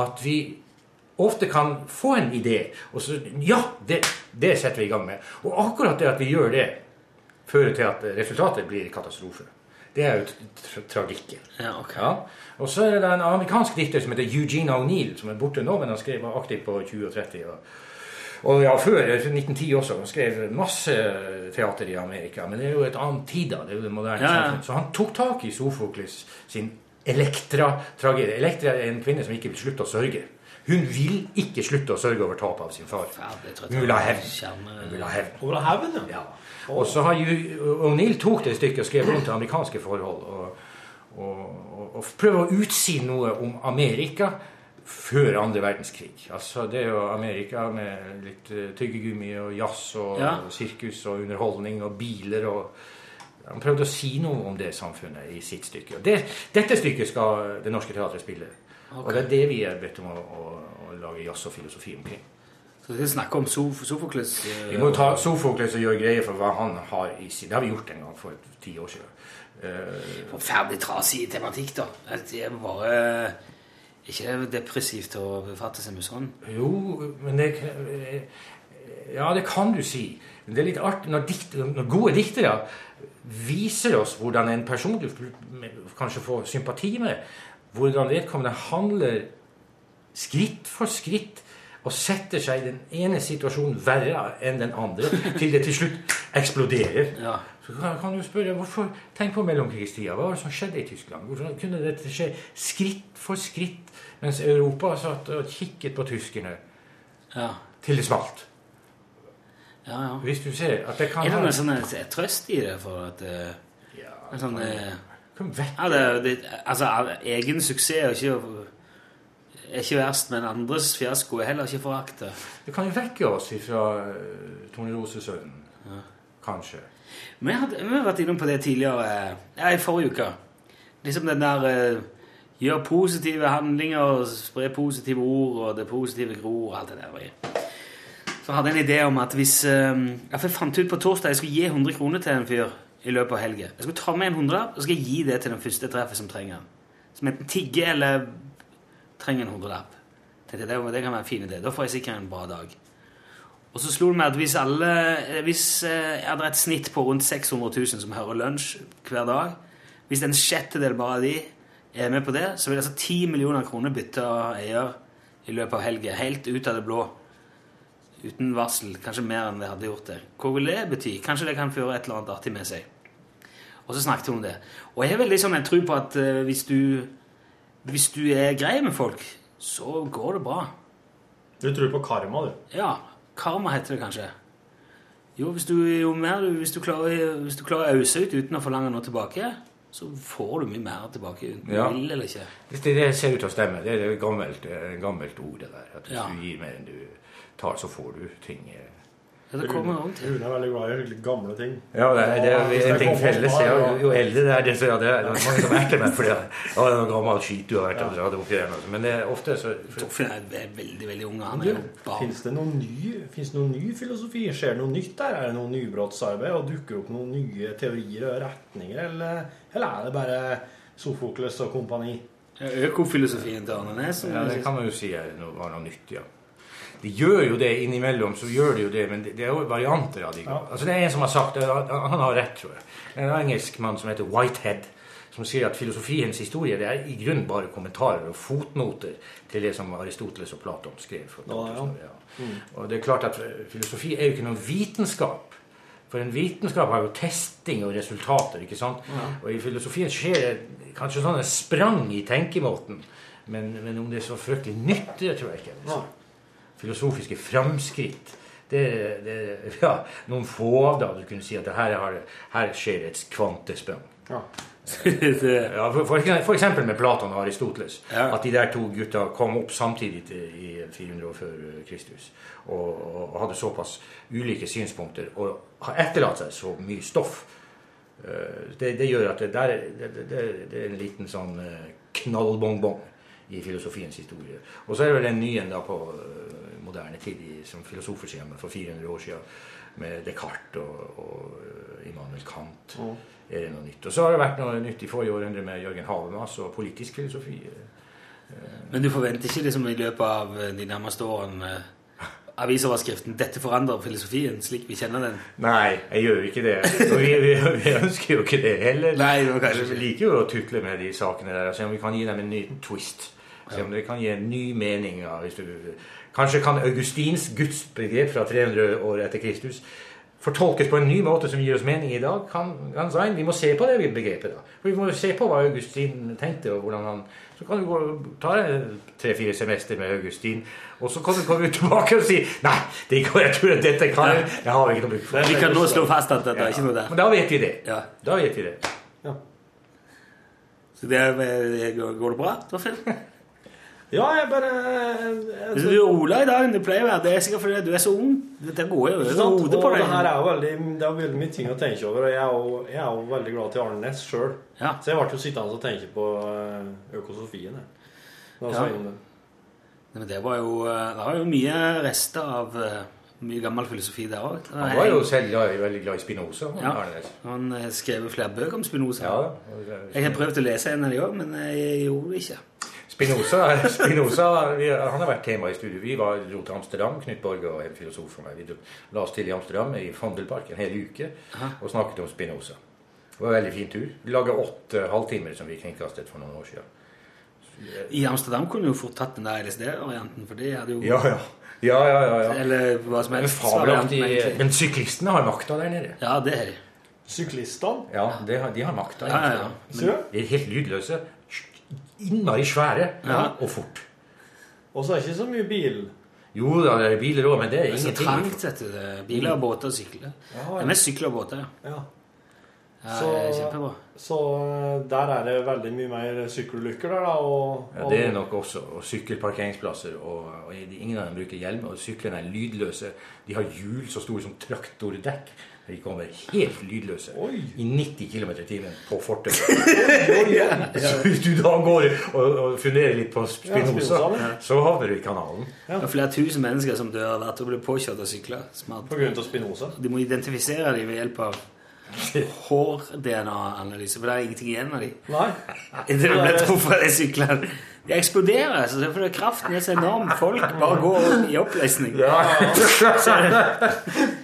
Speaker 8: At vi ofte kan få en idé, og så Ja, det, det setter vi i gang med. Og akkurat det at vi gjør det, fører til at resultatet blir katastrofe. Det er jo tra tragikken.
Speaker 1: Ja, ok.
Speaker 8: Ja. Og så er det en amerikansk dikter som heter Eugene O'Neill, som er borte nå, men han skrev var aktiv på 20 og 30. Og, og ja, før eh, 1910 også. Han skrev masse teater i Amerika, men det er jo et annet tid da. Det er jo det moderne
Speaker 1: ja.
Speaker 8: Så han tok tak i Sofokles sin Elektra-tragedie. Elektra er en kvinne som ikke vil slutte å sørge. Hun vil ikke slutte å sørge over tapet av sin far. Hun vil ha hevn.
Speaker 2: Ja.
Speaker 8: Og så har O'Neill tok det stykket og skrev om til amerikanske forhold. Og, og, og, og prøver å utsi noe om Amerika før andre verdenskrig. Altså Det er jo Amerika med litt eh, tyggegummi og jazz og
Speaker 1: Ja.
Speaker 8: sirkus og underholdning og biler og Han prøvde å si noe om det samfunnet i sitt stykke. Og det, dette stykket skal Det Norske Teatret spille. Og det er det vi er bedt om å, å, å lage jazz og filosofi omkring.
Speaker 1: Så vi skal snakke om Sof Sofokles. Uh,
Speaker 8: Vi må ta Sofokles og gjøre greie for hva han har i sin Det har vi gjort en gang for ti år siden. Uh,
Speaker 1: Forferdelig trasig tematikk, da. Det er bare ikke det depressivt å befatte seg med sånn.
Speaker 8: jo, men det eh, Ja, det kan du si. Men det er litt artig når, dikt, når gode diktere viser oss hvordan en person du kanskje får sympati med, hvordan vedkommende handler skritt for skritt og setter seg i den ene situasjonen verre enn den andre, til det til slutt eksploderer.
Speaker 1: Ja.
Speaker 8: Så kan, kan du spørre hvorfor Tenk på mellomkrigstida. Hva var det som skjedde i Tyskland? Hvorfor kunne dette skje skritt for skritt mens Europa satt og kikket på tyskerne
Speaker 1: Ja,
Speaker 8: til det smalt?
Speaker 1: ja. ja.
Speaker 8: Hvis du ser at det kan
Speaker 1: Er det
Speaker 8: ha
Speaker 1: noen sånn trøst i det for at uh,
Speaker 8: ja,
Speaker 1: sånn, eh,
Speaker 8: Kom vekk.
Speaker 1: ja, det, det, Altså, egen suksess er ikke, er ikke verst, men andres fiasko er heller ikke forakta.
Speaker 8: Det kan jo vekke oss fra Tornerosesønnen. Kanskje.
Speaker 1: Vi Kanskje vi har vært innom på det tidligere, eh, ja, i forrige uke. Liksom den der uh, Gjør positive handlinger, spre positive ord, og det positive gror, og alt det der. Så hadde jeg en idé om at hvis uh, Jeg fant ut på torsdag jeg skulle gi 100 kroner til en fyr i løpet av helga. Jeg skal ta med en hundrelapp og skal gi det til den første treffet som trenger den. Som enten tigger eller trenger en hundrelapp. Tenkte Det, kan være en fin idé. Da får jeg sikkert en bra dag. Og så slo det meg at hvis alle eh, Hvis eh, jeg hadde et snitt på rundt 600 000 som hører lunsj hver dag Hvis en sjettedel bare av de er med på det, så vil altså 10 millioner kroner bytte eier i løpet av helga. Helt ut av det blå. Uten varsel. Kanskje mer enn det hadde gjort det. Hva vil det bety? Kanskje det kan føre et eller annet artig med seg. Og så snakket hun om det. Og jeg har veldig sånn en tro på at eh, hvis du hvis du er grei med folk, så går det bra.
Speaker 2: Du tror på karma, du.
Speaker 1: Ja, karma heter det kanskje. Jo, hvis du, jo mer du, hvis, du klarer, hvis du klarer å ause ut uten å forlange noe tilbake, så får du mye mer tilbake uten
Speaker 8: Ja.
Speaker 1: du vil eller ikke.
Speaker 8: Det, det ser ut til å stemme. Det er et gammelt, eh, gammelt ord, det der. At hvis
Speaker 1: Ja.
Speaker 8: du gir mer enn du tar, så får du ting. eh.
Speaker 1: Ja, det kommer an til.
Speaker 2: Rune er veldig glad i gamle ting.
Speaker 8: Ja, det er, det er,
Speaker 2: Hvis
Speaker 8: en ting felles. Ja, jo, jo eldre det er, desto ja, det er det er mange som erter meg fordi ja, det er noe gammel skit du har vært og dratt opp igjen. altså. Men det er ofte så
Speaker 1: Torfinn er veldig, veldig ung. Han er.
Speaker 2: Fins det noen ny, noen ny filosofi? Skjer det noe nytt der? Er det noe nybrottsarbeid? Og dukker opp noen nye teorier og retninger? Eller, eller er det bare Sofokles og kompani?
Speaker 1: Økofilosofien til Arne Næss.
Speaker 8: Ja, det kan man jo si er noe, var noe nytt, ja. De gjør jo det innimellom, så gjør de jo det, men det, det er jo varianter av de. Altså Det er en som har sagt det, han han har rett, tror jeg. En engelsk mann som heter Whitehead, som sier at filosofiens historie det er i grunnen bare kommentarer og fotnoter til det som Aristoteles og Platon skrev. for ja, ja. Mm. Og det er klart at eh, filosofi er jo ikke noen vitenskap. For en vitenskap har jo testing og resultater. ikke sant? Og i filosofien skjer det kanskje sånne sprang i tenkemåten Men, men om det er så fryktelig nytt, det tror jeg ikke. Altså. Filosofiske framskritt. Det, det, ja, noen få av dem du kunne si at her, har, her skjer et kvantesprang.
Speaker 2: Ja. <laughs>
Speaker 8: Ja, for, for, for eksempel med Platon og Aristoteles.
Speaker 1: Ja.
Speaker 8: At de der to gutta kom opp samtidig i 400 år før Kristus. Og, og hadde såpass ulike synspunkter og har etterlatt seg så mye stoff. Eh, Det, det gjør at det, der, er- det, det, det er en liten sånn eh, knallbongbong i filosofiens historie. Og så er det vel en ny en da på eh, moderne tid, som filosofer sier, men for 400 år siden, med Descartes og, og eh, Immanuel Kant. Er det noe nytt. Og så har det vært noe nytt i forrige århundre med Jørgen Habermas og politisk filosofi.
Speaker 1: Men du forventer ikke liksom i løpet av eh, de nærmeste årene eh, avisoverskriften 'Dette forandrer filosofien', slik vi kjenner den?
Speaker 8: Nei, jeg gjør ikke det. Og vi, vi, vi ønsker jo ikke det heller.
Speaker 1: Nei, det kanskje
Speaker 8: Vi liker jo å tutle med de sakene der. og Se om vi kan gi dem en ny twist. Se om det kan gi en ny mening. Ja, hvis du, kanskje kan Augustins gudsbegrep fra 300 år etter Kristus fortolkes på en ny måte som gir oss mening i dag. Kan, kan sein. Vi må se på det begrepet. da. For Vi må se på hva Augustin tenkte. og hvordan han... Så kan du gå, ta tre-fire semester med Augustin, og så kan du komme tilbake og si Nei, det går, jeg tror at dette kan jeg, det har ikke noe bruk for.
Speaker 1: Men Vi kan nå slå fast at det er ikke noe der.
Speaker 8: Men da vet vi det.
Speaker 1: Ja.
Speaker 8: Da vet vi det.
Speaker 1: Så det, går går det bra, Torfinn?
Speaker 2: Ja, jeg bare
Speaker 1: Du er rolig i dag det du pleier å være. Det er sikkert fordi du er så ung. Dette går jo over hodet på deg.
Speaker 2: det her er veldig, det er veldig mye ting å tenke over, og jeg er jo, jeg er jo veldig glad til Arne Næss sjøl.
Speaker 1: Ja.
Speaker 2: Så jeg ble jo sittende og tenke på eh, økosofien. Jeg. Da
Speaker 1: Ja.
Speaker 2: jeg om det.
Speaker 1: Men det var jo, eh, det var jo mye rester av eh, mye gammel filosofi der òg.
Speaker 8: Han var jo selv veldig glad i Spinoza.
Speaker 1: Ja. Han skrev flere bøker om Spinoza.
Speaker 8: Ja,
Speaker 1: Jeg har prøvd å lese en av de òg, men jeg gjorde det ikke.
Speaker 8: Spinoza, Spinoza vi, han har vært tema i studio. Vi var, dro til Amsterdam, Knut Borge og en filosof for meg. Vi dro, la oss til i Amsterdam i Fondelpark en hel uke og snakket om Spinoza. Det var en veldig fin tur. Vi laga åtte halvtimer som vi kringkastet for noen år siden.
Speaker 1: I Amsterdam kunne du jo fort tatt den der LSD-varianten, for det hadde jo
Speaker 8: Ja, ja. Ja, ja, ja, ja.
Speaker 1: Eller hva som helst. Men.
Speaker 8: Men syklistene har makta der nede.
Speaker 1: Ja, det er de.
Speaker 2: Syklistene?
Speaker 8: Ja, de har, de har makta.
Speaker 1: Ja, ja, ja.
Speaker 2: Ser?
Speaker 8: De er helt lydløse. Innmari svære
Speaker 1: Ja.
Speaker 8: og fort.
Speaker 2: Og så er det ikke så mye bil.
Speaker 8: Jo det er biler òg, men det er
Speaker 1: Det er så
Speaker 8: ingenting.
Speaker 1: trangt, vet du. Det er biler, og båter og sykler.
Speaker 2: Ja,
Speaker 1: Det er mest sykler og båter, ja.
Speaker 2: Ja. Så-
Speaker 1: det kjempebra.
Speaker 2: Så eh, der er det veldig mye mer sykkelulykker der, da. Og,
Speaker 8: Ja, det er nok også. Og sykkelparkeringsplasser. Og, og ingen av dem bruker hjelm. Og syklene er lydløse. De har hjul så store som traktordekk. De kommer helt lydløse
Speaker 2: Oi.
Speaker 8: i 90 km i timen på fortauet. <laughs> Så hvis du da går og, og funderer litt på Spinoza,
Speaker 2: Spinoza, ja.
Speaker 8: så havner du i kanalen.
Speaker 1: Det er flere tusen mennesker som dør hvert år blir påkjørt av sykler. Smart.
Speaker 2: På grunn av Spinoza.
Speaker 1: De må identifisere dem ved hjelp av hår-DNA-analyse, for det er ingenting igjen av dem.
Speaker 2: Nei.
Speaker 1: Inntil de blir truffet av de syklene. De eksploderer, så for kraften er så enorm. Folk bare går i oppløsning. Ja, <laughs> <laughs>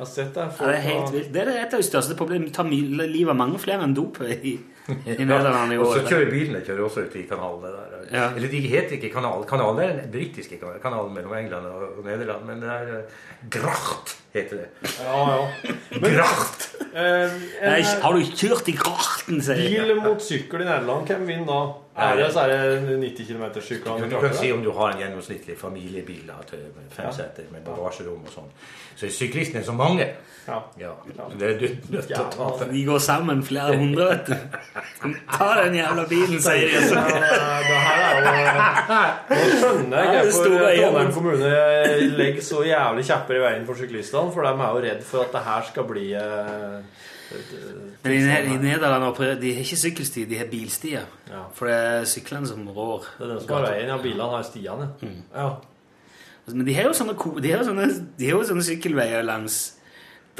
Speaker 2: Jeg har sett det.
Speaker 1: det er helt vilt. Det er et av de største problemene. Det tar livet av mange flere enn dop i, i Nederland i år.
Speaker 8: Og så kjører bilene kjører også ut i kanalene der.
Speaker 1: Ja.
Speaker 8: Eller de heter ikke kanal. Kanalen er den britiske kanalen mellom England og, Nederland, men det er eh, Gracht heter det.
Speaker 2: Ja, ja.
Speaker 8: Gracht!
Speaker 2: Eh,
Speaker 1: Nei, har du kjørt i grachten, sier jeg.
Speaker 2: bil mot sykkel i Nederland, hvem vinner da? Det så er det 90 km sykehånd.
Speaker 8: Du kan si om du har en gjennomsnittlig familiebil til fem seter med bagasjerom og sånn. Så syklistene er så mange.
Speaker 2: Ja.
Speaker 8: Ja. Det er du nødt til å ta
Speaker 2: Ja,
Speaker 8: det.
Speaker 1: De går sammen flere hundre, vet du. Ta den jævla bilen, sier de.
Speaker 2: Ja, det her er jo Nå skjønner jeg hvorfor Trondheim kommune legger så jævlig kjepper i veien for syklistene, for de er jo redd for at det her skal bli eh,
Speaker 1: Men i, Nederland de har ikke sykkelsti, de har bilstier.
Speaker 2: Ja.
Speaker 1: For det er syklene som rår.
Speaker 2: Det er den som har veien, ja. Bilene har stiene.
Speaker 1: Mm.
Speaker 2: Ja.
Speaker 1: Men de har jo sånne, de har jo sånne, de har jo sånne sykkelveier langs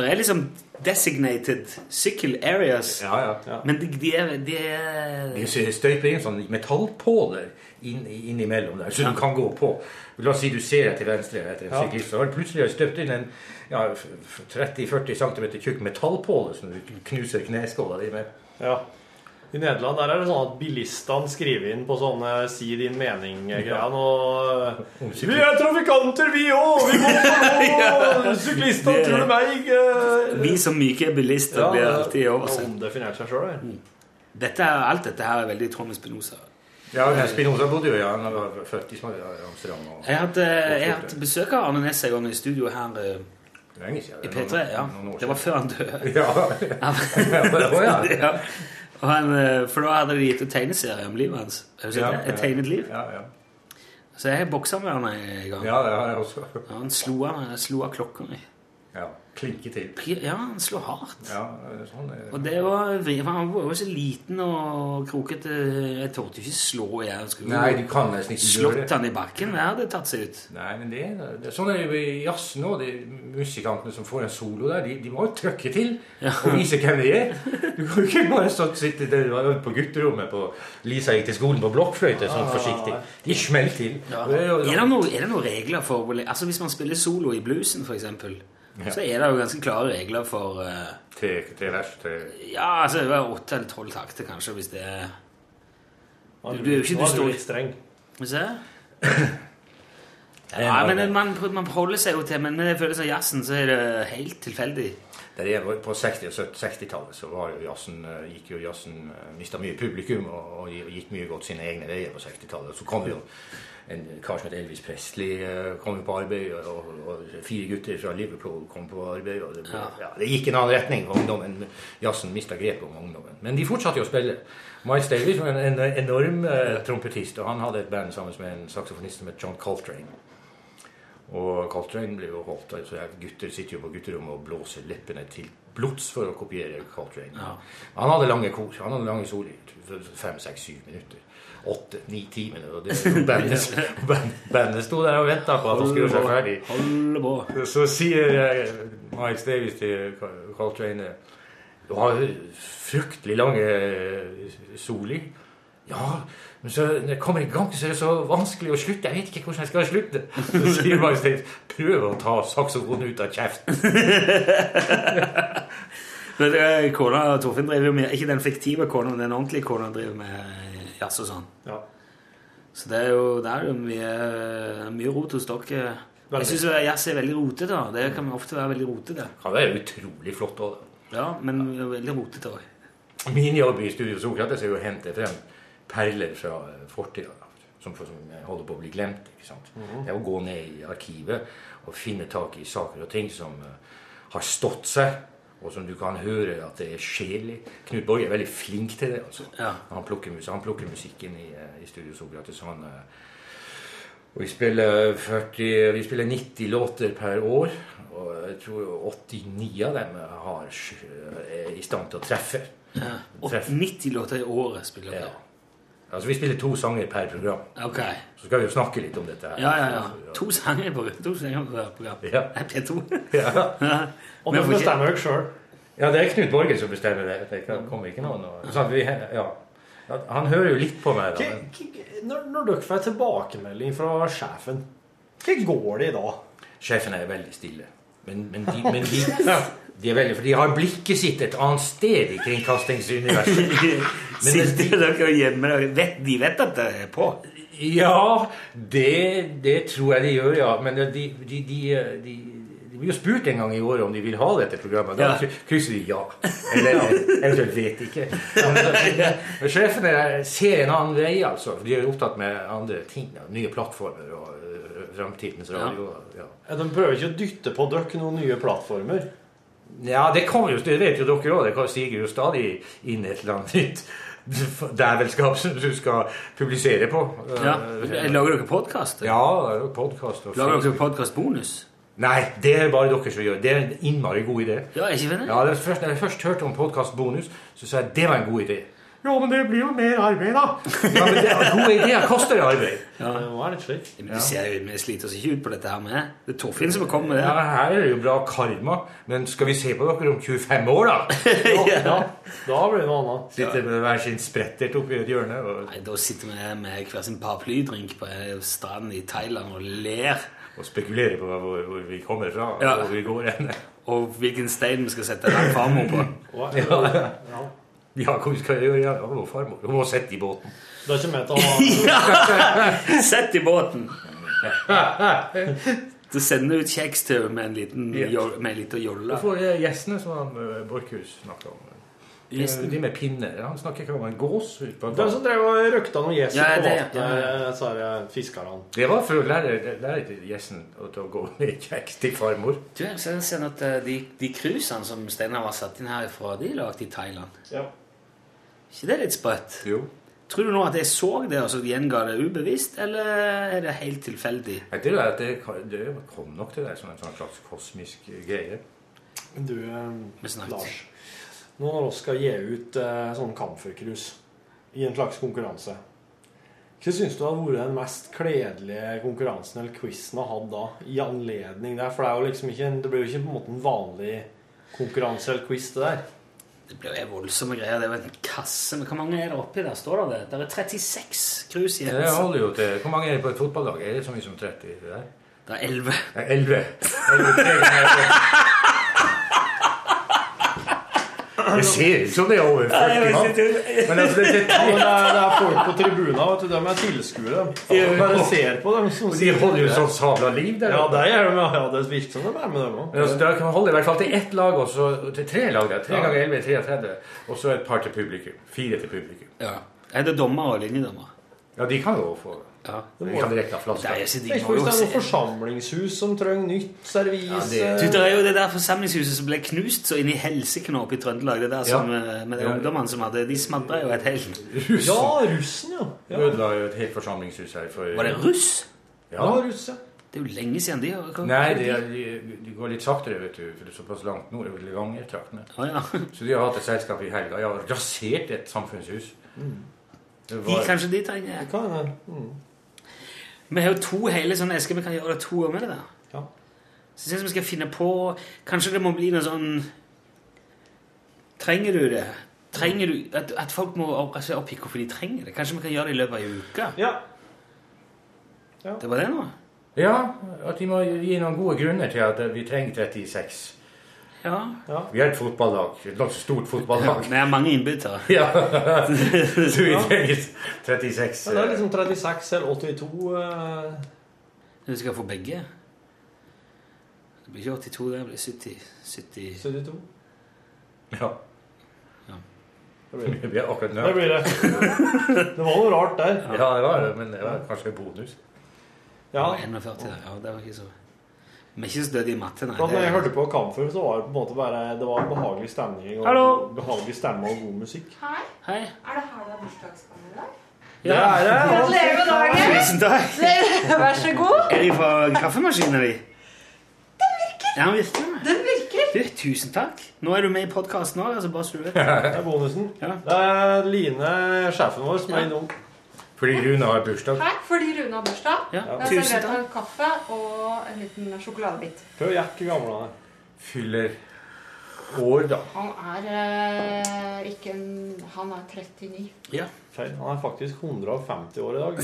Speaker 1: Det er liksom designated sykkel areas.
Speaker 8: Ja, ja.
Speaker 1: Men de, de er, de er
Speaker 8: De støyper inn sånne metallpåler inn, innimellom der, så du kan gå på. La oss si du ser til venstre etter en
Speaker 2: Ja.
Speaker 8: syklist, så har du støpt inn en ja, f- f- 30-40 cm tjukk metallpåle som du knuser kneskåla di med.
Speaker 2: ja. I Nederland der er det sånn at bilistene skriver inn på sånne 'si din mening'-greier. Og Vi er trafikanter, vi òg! Vi må få lov! Syklistene, tror du meg?
Speaker 1: Vi som myke bilister blir alltid oversett.
Speaker 2: omdefinert seg sjøl.
Speaker 1: Dette er, alt dette her er veldig i tråd med Spinoza.
Speaker 8: Ja, Spinoza bodde jo ja, han var født i Amsterdam. Og,
Speaker 1: Jeg hadde, jeg har hatt besøk av Arne Næss en gang i studio her eh,
Speaker 8: lenge siden.
Speaker 1: i P3. ja.
Speaker 8: Noen år
Speaker 1: Det var før han døde.
Speaker 8: Ja. <laughs> Ja. <laughs>
Speaker 1: han, eh, for da hadde de gitt en tegneserie om livet hans.
Speaker 8: Ja?
Speaker 1: Et tegnet liv.
Speaker 8: Ja, ja.
Speaker 1: Så jeg boksa med han en gang.
Speaker 8: ja, det har jeg også.
Speaker 1: Han slo av klokka mi.
Speaker 8: Ja, Klinke til.
Speaker 1: Ja, han slår hardt.
Speaker 8: Ja, sånn er
Speaker 1: Og det var, Han var jo så liten og krokete. Jeg torde ikke slå i. Jeg skulle
Speaker 8: Nei, du kan nesten ikke
Speaker 1: slått han i bakken. Det hadde tatt seg ut.
Speaker 8: Nei, men det, det sånn er det jo i jazzen òg. Musikantene som får en solo der, de, de må jo trykke til og vise hvem de er. Du kan jo ikke bare stå, sitte der og øve på gutterommet på Lisa gikk til skolen på blokkfløyte sånn forsiktig. De smeller til.
Speaker 1: Ja.
Speaker 8: Er
Speaker 1: det noe, er det noen regler for Altså Hvis man spiller solo i bluesen, for eksempel, så er det jo ganske klare regler for uh,
Speaker 8: Tre, tre vers, Til...
Speaker 1: Ja, altså det var åtte eller tolv takter, kanskje, hvis det er Du, du er jo ikke du står
Speaker 2: litt streng.
Speaker 1: Skal vi se? Ja, men man, man holder seg jo til Men med det føler av jazzen, så er det helt tilfeldig.
Speaker 8: Det er, på 60- og 60-tallet så var jo jazzen, eh, gikk jo jazzen mista mye publikum og, og gikk mye godt sine egne veier på 60-tallet. Så kom jo en kar som het Elvis Presley eh, kom på arbeid, og, og, fire gutter fra Liverpool kom på arbeid. Det, ble, ja. det gikk en annen retning. Ungdommen, Jazzen mista grepet om ungdommen. Men de fortsatte jo å spille. Miles Davis var en, en enorm eh, trompetist, og han hadde et band sammen med en saksofonist som het John Coltrane. Og Coltrane ble jo holdt altså Gutter sitter jo på gutterommet og blåser leppene til blods for å kopiere Coltrane. Han hadde lange kor. Han hadde lange soler. Fem, seks, syv minutter. Åtte, ni, ti minutter. Og det, <laughs> bandet, <laughs> bandet sto der og venta på at han skulle seg ferdig. Så sier eh, Miles Davis til Coltrane Du har fryktelig lange eh, soli. Ja, men så når jeg kommer i gang, så er det så vanskelig å slutte. Jeg vet ikke hvordan jeg skal slutte. Så sier Davis prøv å ta saksofonen ut av kjeften. <laughs>
Speaker 1: Men det- Kona Torfinn driver jo med Ikke den fiktive kona, men den ordentlige kona driver med jazz og sånn.
Speaker 2: Ja.
Speaker 1: Så det er jo, det er jo mye, mye rot hos dere. Jeg syns jazz er veldig rotete. Det kan ofte være veldig rotete.
Speaker 8: kan være utrolig flott òg.
Speaker 1: Ja, men veldig rotete òg.
Speaker 8: Min jobb i Studio Sokrates er jo å hente frem perler fra eh, fortida. Som, som holder på å bli glemt. ikke sant?
Speaker 2: Mhm.
Speaker 8: Det er å gå ned i arkivet og finne tak i saker og ting som eh, har stått seg, og som du kan høre at det er sjelig. Knut Borge er veldig flink til det. altså. Han, plukker, han plukker musikken i, eh, i Studio Sokrates. Han, eh, og vi spiller, 40, vi spiller 90 låter per år, og jeg tror 89 av dem har, er i stand til å treffe.
Speaker 1: Ja. Og 90 låter i året spiller dere.
Speaker 8: Altså Vi spiller to sanger per program.
Speaker 1: Ok.
Speaker 8: Så skal vi jo snakke litt om dette. her.
Speaker 1: Ja, ja, ja. To sanger på to sanger på program.
Speaker 8: Ja.
Speaker 1: Er P2.
Speaker 8: Ja. <laughs>
Speaker 2: Og du bestemmer dere sjøl.
Speaker 8: Ja, det er Knut Borge som bestemmer det. Det kommer ikke noen og- vi, ja. Han hører jo litt på meg. da.
Speaker 2: Når, når dere får tilbakemelding fra sjefen, hva går det i da?
Speaker 8: Sjefen er veldig stille. Men, men, de, men de, de er veldig, for de har blikket sitt et annet sted i kringkastingsuniverset. <laughs>
Speaker 1: Sitter dere hjemme og vet, De vet at det er på?
Speaker 8: Ja, det, det tror jeg de gjør, ja. Men de, de, blir jo spurt en gang i året om de vil ha dette programmet. Da
Speaker 1: Ja.
Speaker 8: krysser de ja. Eller eventuelt vet ikke. <laughs> Men sjefen er- ser en annen vei, altså. For de er opptatt med andre ting. Nye plattformer og øh, framtidens radio. Ja.
Speaker 2: Ja, De prøver ikke å dytte på dere noen nye plattformer?
Speaker 8: Ja, det kommer jo, det vet jo dere òg. Det stiger jo stadig inn et eller annet nytt dævelskap som du skal publisere på.
Speaker 1: Ja. Lager dere podkast?
Speaker 8: Ja, podkast. og
Speaker 1: Lager dere podkastbonus?
Speaker 8: Nei, det er bare dere som gjør. Det er en innmari god idé.
Speaker 1: Ja, ikke det?
Speaker 8: Ja, det er først, når jeg først hørte om podkastbonus, så sa jeg det var en god idé. Ja, men det blir jo mer arbeid, da. Ja, men det, Gode ideer koster arbeid.
Speaker 1: Ja.
Speaker 2: Det var litt slik.
Speaker 1: Men vi, ser jo, vi sliter oss ikke ut på dette her med Det er Torfinn som har kommet med det.
Speaker 8: Ja, her er det jo bra karma, men skal vi se på dere om 25 år, da? <laughs>
Speaker 2: Ja, da blir det noe annet.
Speaker 8: Sitter med hver sin sprettert oppi et hjørne. Og,
Speaker 1: Nei, Da sitter vi med hver sin paraplydrink på stranden i Thailand og ler.
Speaker 8: Og spekulerer på hvor, hvor vi kommer fra,
Speaker 1: Ja.
Speaker 8: hvor vi går hen.
Speaker 1: Og hvilken stein vi skal sette den farmor på.
Speaker 8: Ja. ja, hva skal jeg gjøre? Ja, å, farmor. Hun må sitte i båten.
Speaker 2: Da ikke med til å ha
Speaker 1: Sett i båten! Så sender ut kjeks til henne med en liten, med en liten jolle.
Speaker 8: Hvorfor er gjestene som han, eh, Borchhus snakket om? De med pinner. Han snakker ikke om en gås.
Speaker 2: De som drev og røkta noen gjess
Speaker 8: Ja,
Speaker 2: på
Speaker 8: det-
Speaker 2: vannet,
Speaker 8: ja.
Speaker 2: sa jeg, fiskerne.
Speaker 8: Det var for å lære, lære gjessen å gå <laughs> i kjeks til farmor.
Speaker 1: Du, jeg ser- at eh, de, de cruisene som Steinar var satt inn herfra, de er lagd i Thailand.
Speaker 2: Ja.
Speaker 1: ikke det litt sprøtt?
Speaker 8: Jo.
Speaker 1: Tror du nå at jeg så det og så gjenga det ubevisst, eller er det helt tilfeldig?
Speaker 8: Jeg tror at det, det kom nok til deg som en sånn slags kosmisk greie.
Speaker 2: Men Du, eh. Lars. Nå når vi skal gi ut eh, sånn camfercruise i en slags konkurranse, hva syns du har vært den mest kledelige konkurransen eller quizen har hatt da, i anledning der? For det, er jo liksom ikke, det blir jo ikke på en måte en vanlig konkurranse eller quiz, det der.
Speaker 1: Det blir jo voldsomme greier. Det er jo en kasse. Men hvor mange er det oppi der? Står det det? Det er 36 cruise igjen.
Speaker 8: Det holder jo til Hvor mange er det på et fotballag? Er det så mye som 30? Det der?
Speaker 1: Det er 11. <laughs>
Speaker 8: Nei, 11. 11 tre ganger. Det ser ut som det er over 40 mann. Men altså, det, det,
Speaker 2: det, er, det er folk på tribunen, vet du. De er tilskuere. De bare ser på dem. Som
Speaker 8: De holder jo sånn sabla liv der.
Speaker 2: Ja, det gjør de. Ja, det virker som de er med, dem òg.
Speaker 8: Altså, de kan holde i hvert fall til ett lag, og så til tre lag. der. Tre ganger 11 er 33. Og så et par til publikum. Fire til publikum.
Speaker 1: Ja. Er det dommer og linjedommer?
Speaker 8: Ja, de kan jo få
Speaker 1: Ja.
Speaker 8: De flasker.
Speaker 1: Det er de
Speaker 2: Tenk hvis det er noe forsamlingshus som trenger nytt servis.
Speaker 8: Ja, det-
Speaker 1: Du, det er jo det der forsamlingshuset som ble knust så inn i helsike nå oppe i Trøndelag. Det der som, ja. med de
Speaker 8: Ja.
Speaker 1: ungdommene som hadde De smadra jo et helt
Speaker 2: Ja, russen, ja. ja.
Speaker 8: Ødela jo et helt forsamlingshus her for
Speaker 1: Var det russ?
Speaker 2: Ja,
Speaker 8: Ja.
Speaker 2: russ, ja.
Speaker 1: Det er jo lenge siden de har kommet.
Speaker 8: Nei, de, er- de, de går litt saktere, vet du, for det er såpass langt nord. Levanger-traktene.
Speaker 1: Å, ja. <laughs>
Speaker 8: Så de har hatt et selskap i helga. Jeg har rasert et samfunnshus. Det
Speaker 1: De, kanskje de trenger
Speaker 2: Det kan hende. Mm.
Speaker 1: Vi har jo to hele sånne esker. Vi kan gjøre det to år med det der.
Speaker 2: Ja.
Speaker 1: Så jeg synes vi skal finne på Kanskje det må bli noe sånn Trenger du det? Trenger du At, at folk må seg opp i hvorfor de trenger det? Kanskje vi kan gjøre det i løpet av ei uke?
Speaker 2: Ja.
Speaker 1: Det var det nå?
Speaker 8: ja, at de må gi noen gode grunner til at vi trenger 36.
Speaker 1: Ja.
Speaker 8: Vi er et fotballag. Et ganske stort fotballag.
Speaker 1: Vi er mange innbyttere. <laughs>
Speaker 8: Ja. Så vi trenger 36.
Speaker 2: Ja, det er liksom 36 eller 82 eh,
Speaker 1: Vi skal få begge. Det blir ikke 82, det blir 70. 70.
Speaker 2: 72.
Speaker 8: Ja.
Speaker 1: Ja.
Speaker 2: Det blir det.
Speaker 8: Vi er
Speaker 2: Det blir det. Det var noe rart der.
Speaker 8: Ja, det var det, men det var kanskje en bonus.
Speaker 2: Ja.
Speaker 1: Det var 41, ja, det var ikke så Vi er ikke så døde i matte, nei.
Speaker 2: Da når jeg hørte på Kampfør, så var det på en måte bare Det var behagelig stemning og
Speaker 1: Hallo.
Speaker 2: behagelig stemme og god musikk.
Speaker 3: Hei.
Speaker 1: Hei.
Speaker 3: Er det her du har bursdagsbarn i dag?
Speaker 2: Det er det.
Speaker 3: Gratulerer med dagen!
Speaker 1: Tusen takk.
Speaker 3: Vær så god.
Speaker 1: Er de fra kaffemaskinen din? Den virker. Ja, den virker.
Speaker 3: Den virker.
Speaker 1: Du, tusen takk. Nå er du med i podkasten òg, altså bare så du vet.
Speaker 2: Det er bonusen.
Speaker 1: Ja.
Speaker 2: Det er Line, sjefen vår, som er innom.
Speaker 8: Fordi Rune har bursdag.
Speaker 3: Hei, fordi Rune har bursdag.
Speaker 1: Ja,
Speaker 3: Jeg har servert
Speaker 1: takk.
Speaker 3: kaffe og en liten sjokoladebit.
Speaker 2: Hør ikke gammel han er.
Speaker 8: Fyller år, da.
Speaker 3: Han er eh, ikke en Han er 39.
Speaker 1: Ja.
Speaker 2: Feil. Han er faktisk 150 år i dag.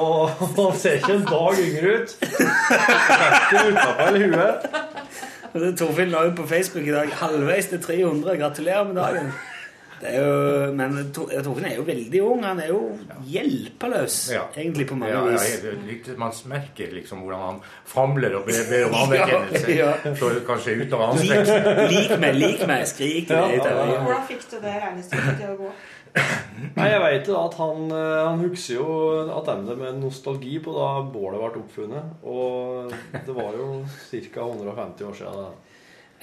Speaker 2: Og han ser ikke en dag yngre ut. Trekker utenpå hele huet.
Speaker 1: Og så Torfinn la ut på Facebook i dag halvveis til 300. Gratulerer med dagen. Det er jo, men Torfinn er jo veldig ung. Han er jo hjelpeløs,
Speaker 8: Ja.
Speaker 1: egentlig, på mange
Speaker 8: Ja, ja,
Speaker 1: vis.
Speaker 8: jeg- man merker liksom hvordan han famler og ber, ber om anerkjennelse. <laughs>
Speaker 1: Ja,
Speaker 8: Så kanskje ut av anstrenge Lik,
Speaker 1: Lik meg, lik meg, skrik
Speaker 2: Ja.
Speaker 3: Hvordan fikk du det regnestykket til å gå? <laughs>
Speaker 2: Nei, jeg vet jo at han, eh, han husker jo attende med nostalgi på da bålet ble oppfunnet. Og det var jo ca. 150 år siden. da.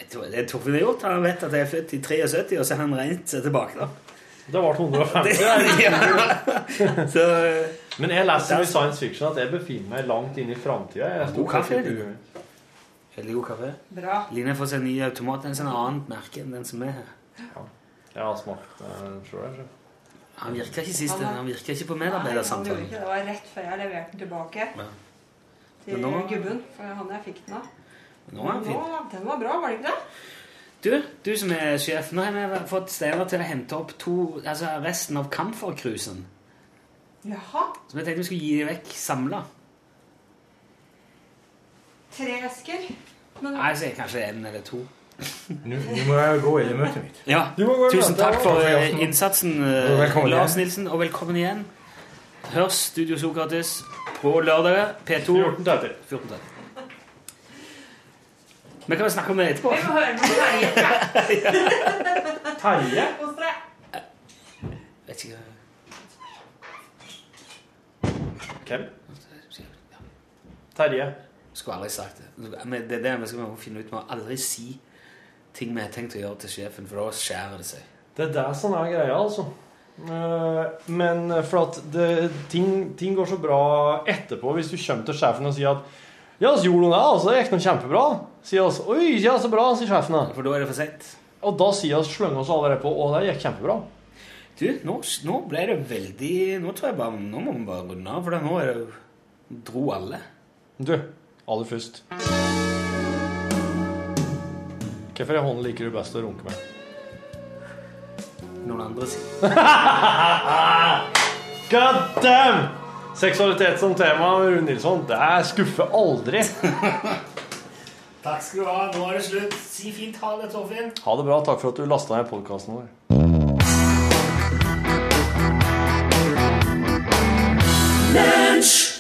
Speaker 1: Jeg tror Det Torfinn har gjort, han vet at jeg er født i 73, og så har han regnet seg tilbake. da.
Speaker 2: Det ble 150. <laughs>
Speaker 1: Ja. Så
Speaker 2: Men jeg leser i science fiction at jeg befinner meg langt inn i framtida.
Speaker 1: God kaffe, du. Veldig god kaffe.
Speaker 3: Bra.
Speaker 1: Line får seg ny automat. En sånn annet merke enn den som er her.
Speaker 2: Jeg har smakt den sjøl.
Speaker 1: Han virka ikke sist.
Speaker 3: Han er-
Speaker 1: Han virka ikke på medarbeidersamtalen.
Speaker 3: det. Det var rett før jeg leverte den tilbake
Speaker 1: Ja.
Speaker 3: til
Speaker 1: nå-
Speaker 3: gubben. For han jeg fikk den av.
Speaker 1: Nå er den fin.
Speaker 3: Nå, den var bra, var det ikke det?
Speaker 1: Du, du som er sjef, nå har vi fått Steinar til å hente opp to, altså resten av camfercruisen.
Speaker 3: Jaha.
Speaker 1: Så jeg tenkte vi skulle gi dem vekk samla.
Speaker 3: Tre esker. Men
Speaker 1: Nei, så er det kanskje en eller to.
Speaker 8: Nå må jeg gå i det møtet mitt.
Speaker 1: Ja,
Speaker 2: i
Speaker 1: Tusen takk for eh, innsatsen, eh, Lars. Nilsen, og velkommen igjen. Hørs Studio Sokrates på lørdag P2
Speaker 2: 14.30.
Speaker 1: 14.30. Vi kan jo snakke om det etterpå.
Speaker 9: Vi må høre med Terje.
Speaker 2: Terje?
Speaker 1: Vet ikke
Speaker 2: Hvem? Terje.
Speaker 1: Skulle aldri sagt det. Men det er det vi skal finne ut. Vi må aldri si ting vi har tenkt å gjøre til sjefen, for da skjærer det seg.
Speaker 2: Det er det som er greia, altså. Eh, Men for at det, ting, ting går så bra etterpå hvis du kommer til sjefen og sier at ja, så gjorde hun det, altså. Det gikk noe kjempebra. Sier oss, oi, ja, så bra, sier sjefen. da.
Speaker 1: For da er det for sent.
Speaker 2: Og da sier oss, slenger oss allerede på, og det gikk kjempebra.
Speaker 1: Du, nå, nå ble det veldig Nå tror jeg bare Nå må vi bare runde av, for nå er det dro alle.
Speaker 2: Du, aller først. er hånden liker du best å runke med?
Speaker 1: Noen andre sier <laughs>
Speaker 2: God damn! Seksualitet som tema, Rune Nilsson, det skuffer aldri. <laughs>
Speaker 1: Takk skal du ha. Nå er det slutt. Si fint ha det, Torfinn.
Speaker 2: Ha det bra. Takk for at du lasta ned podkasten vår.
Speaker 1: Lunsj!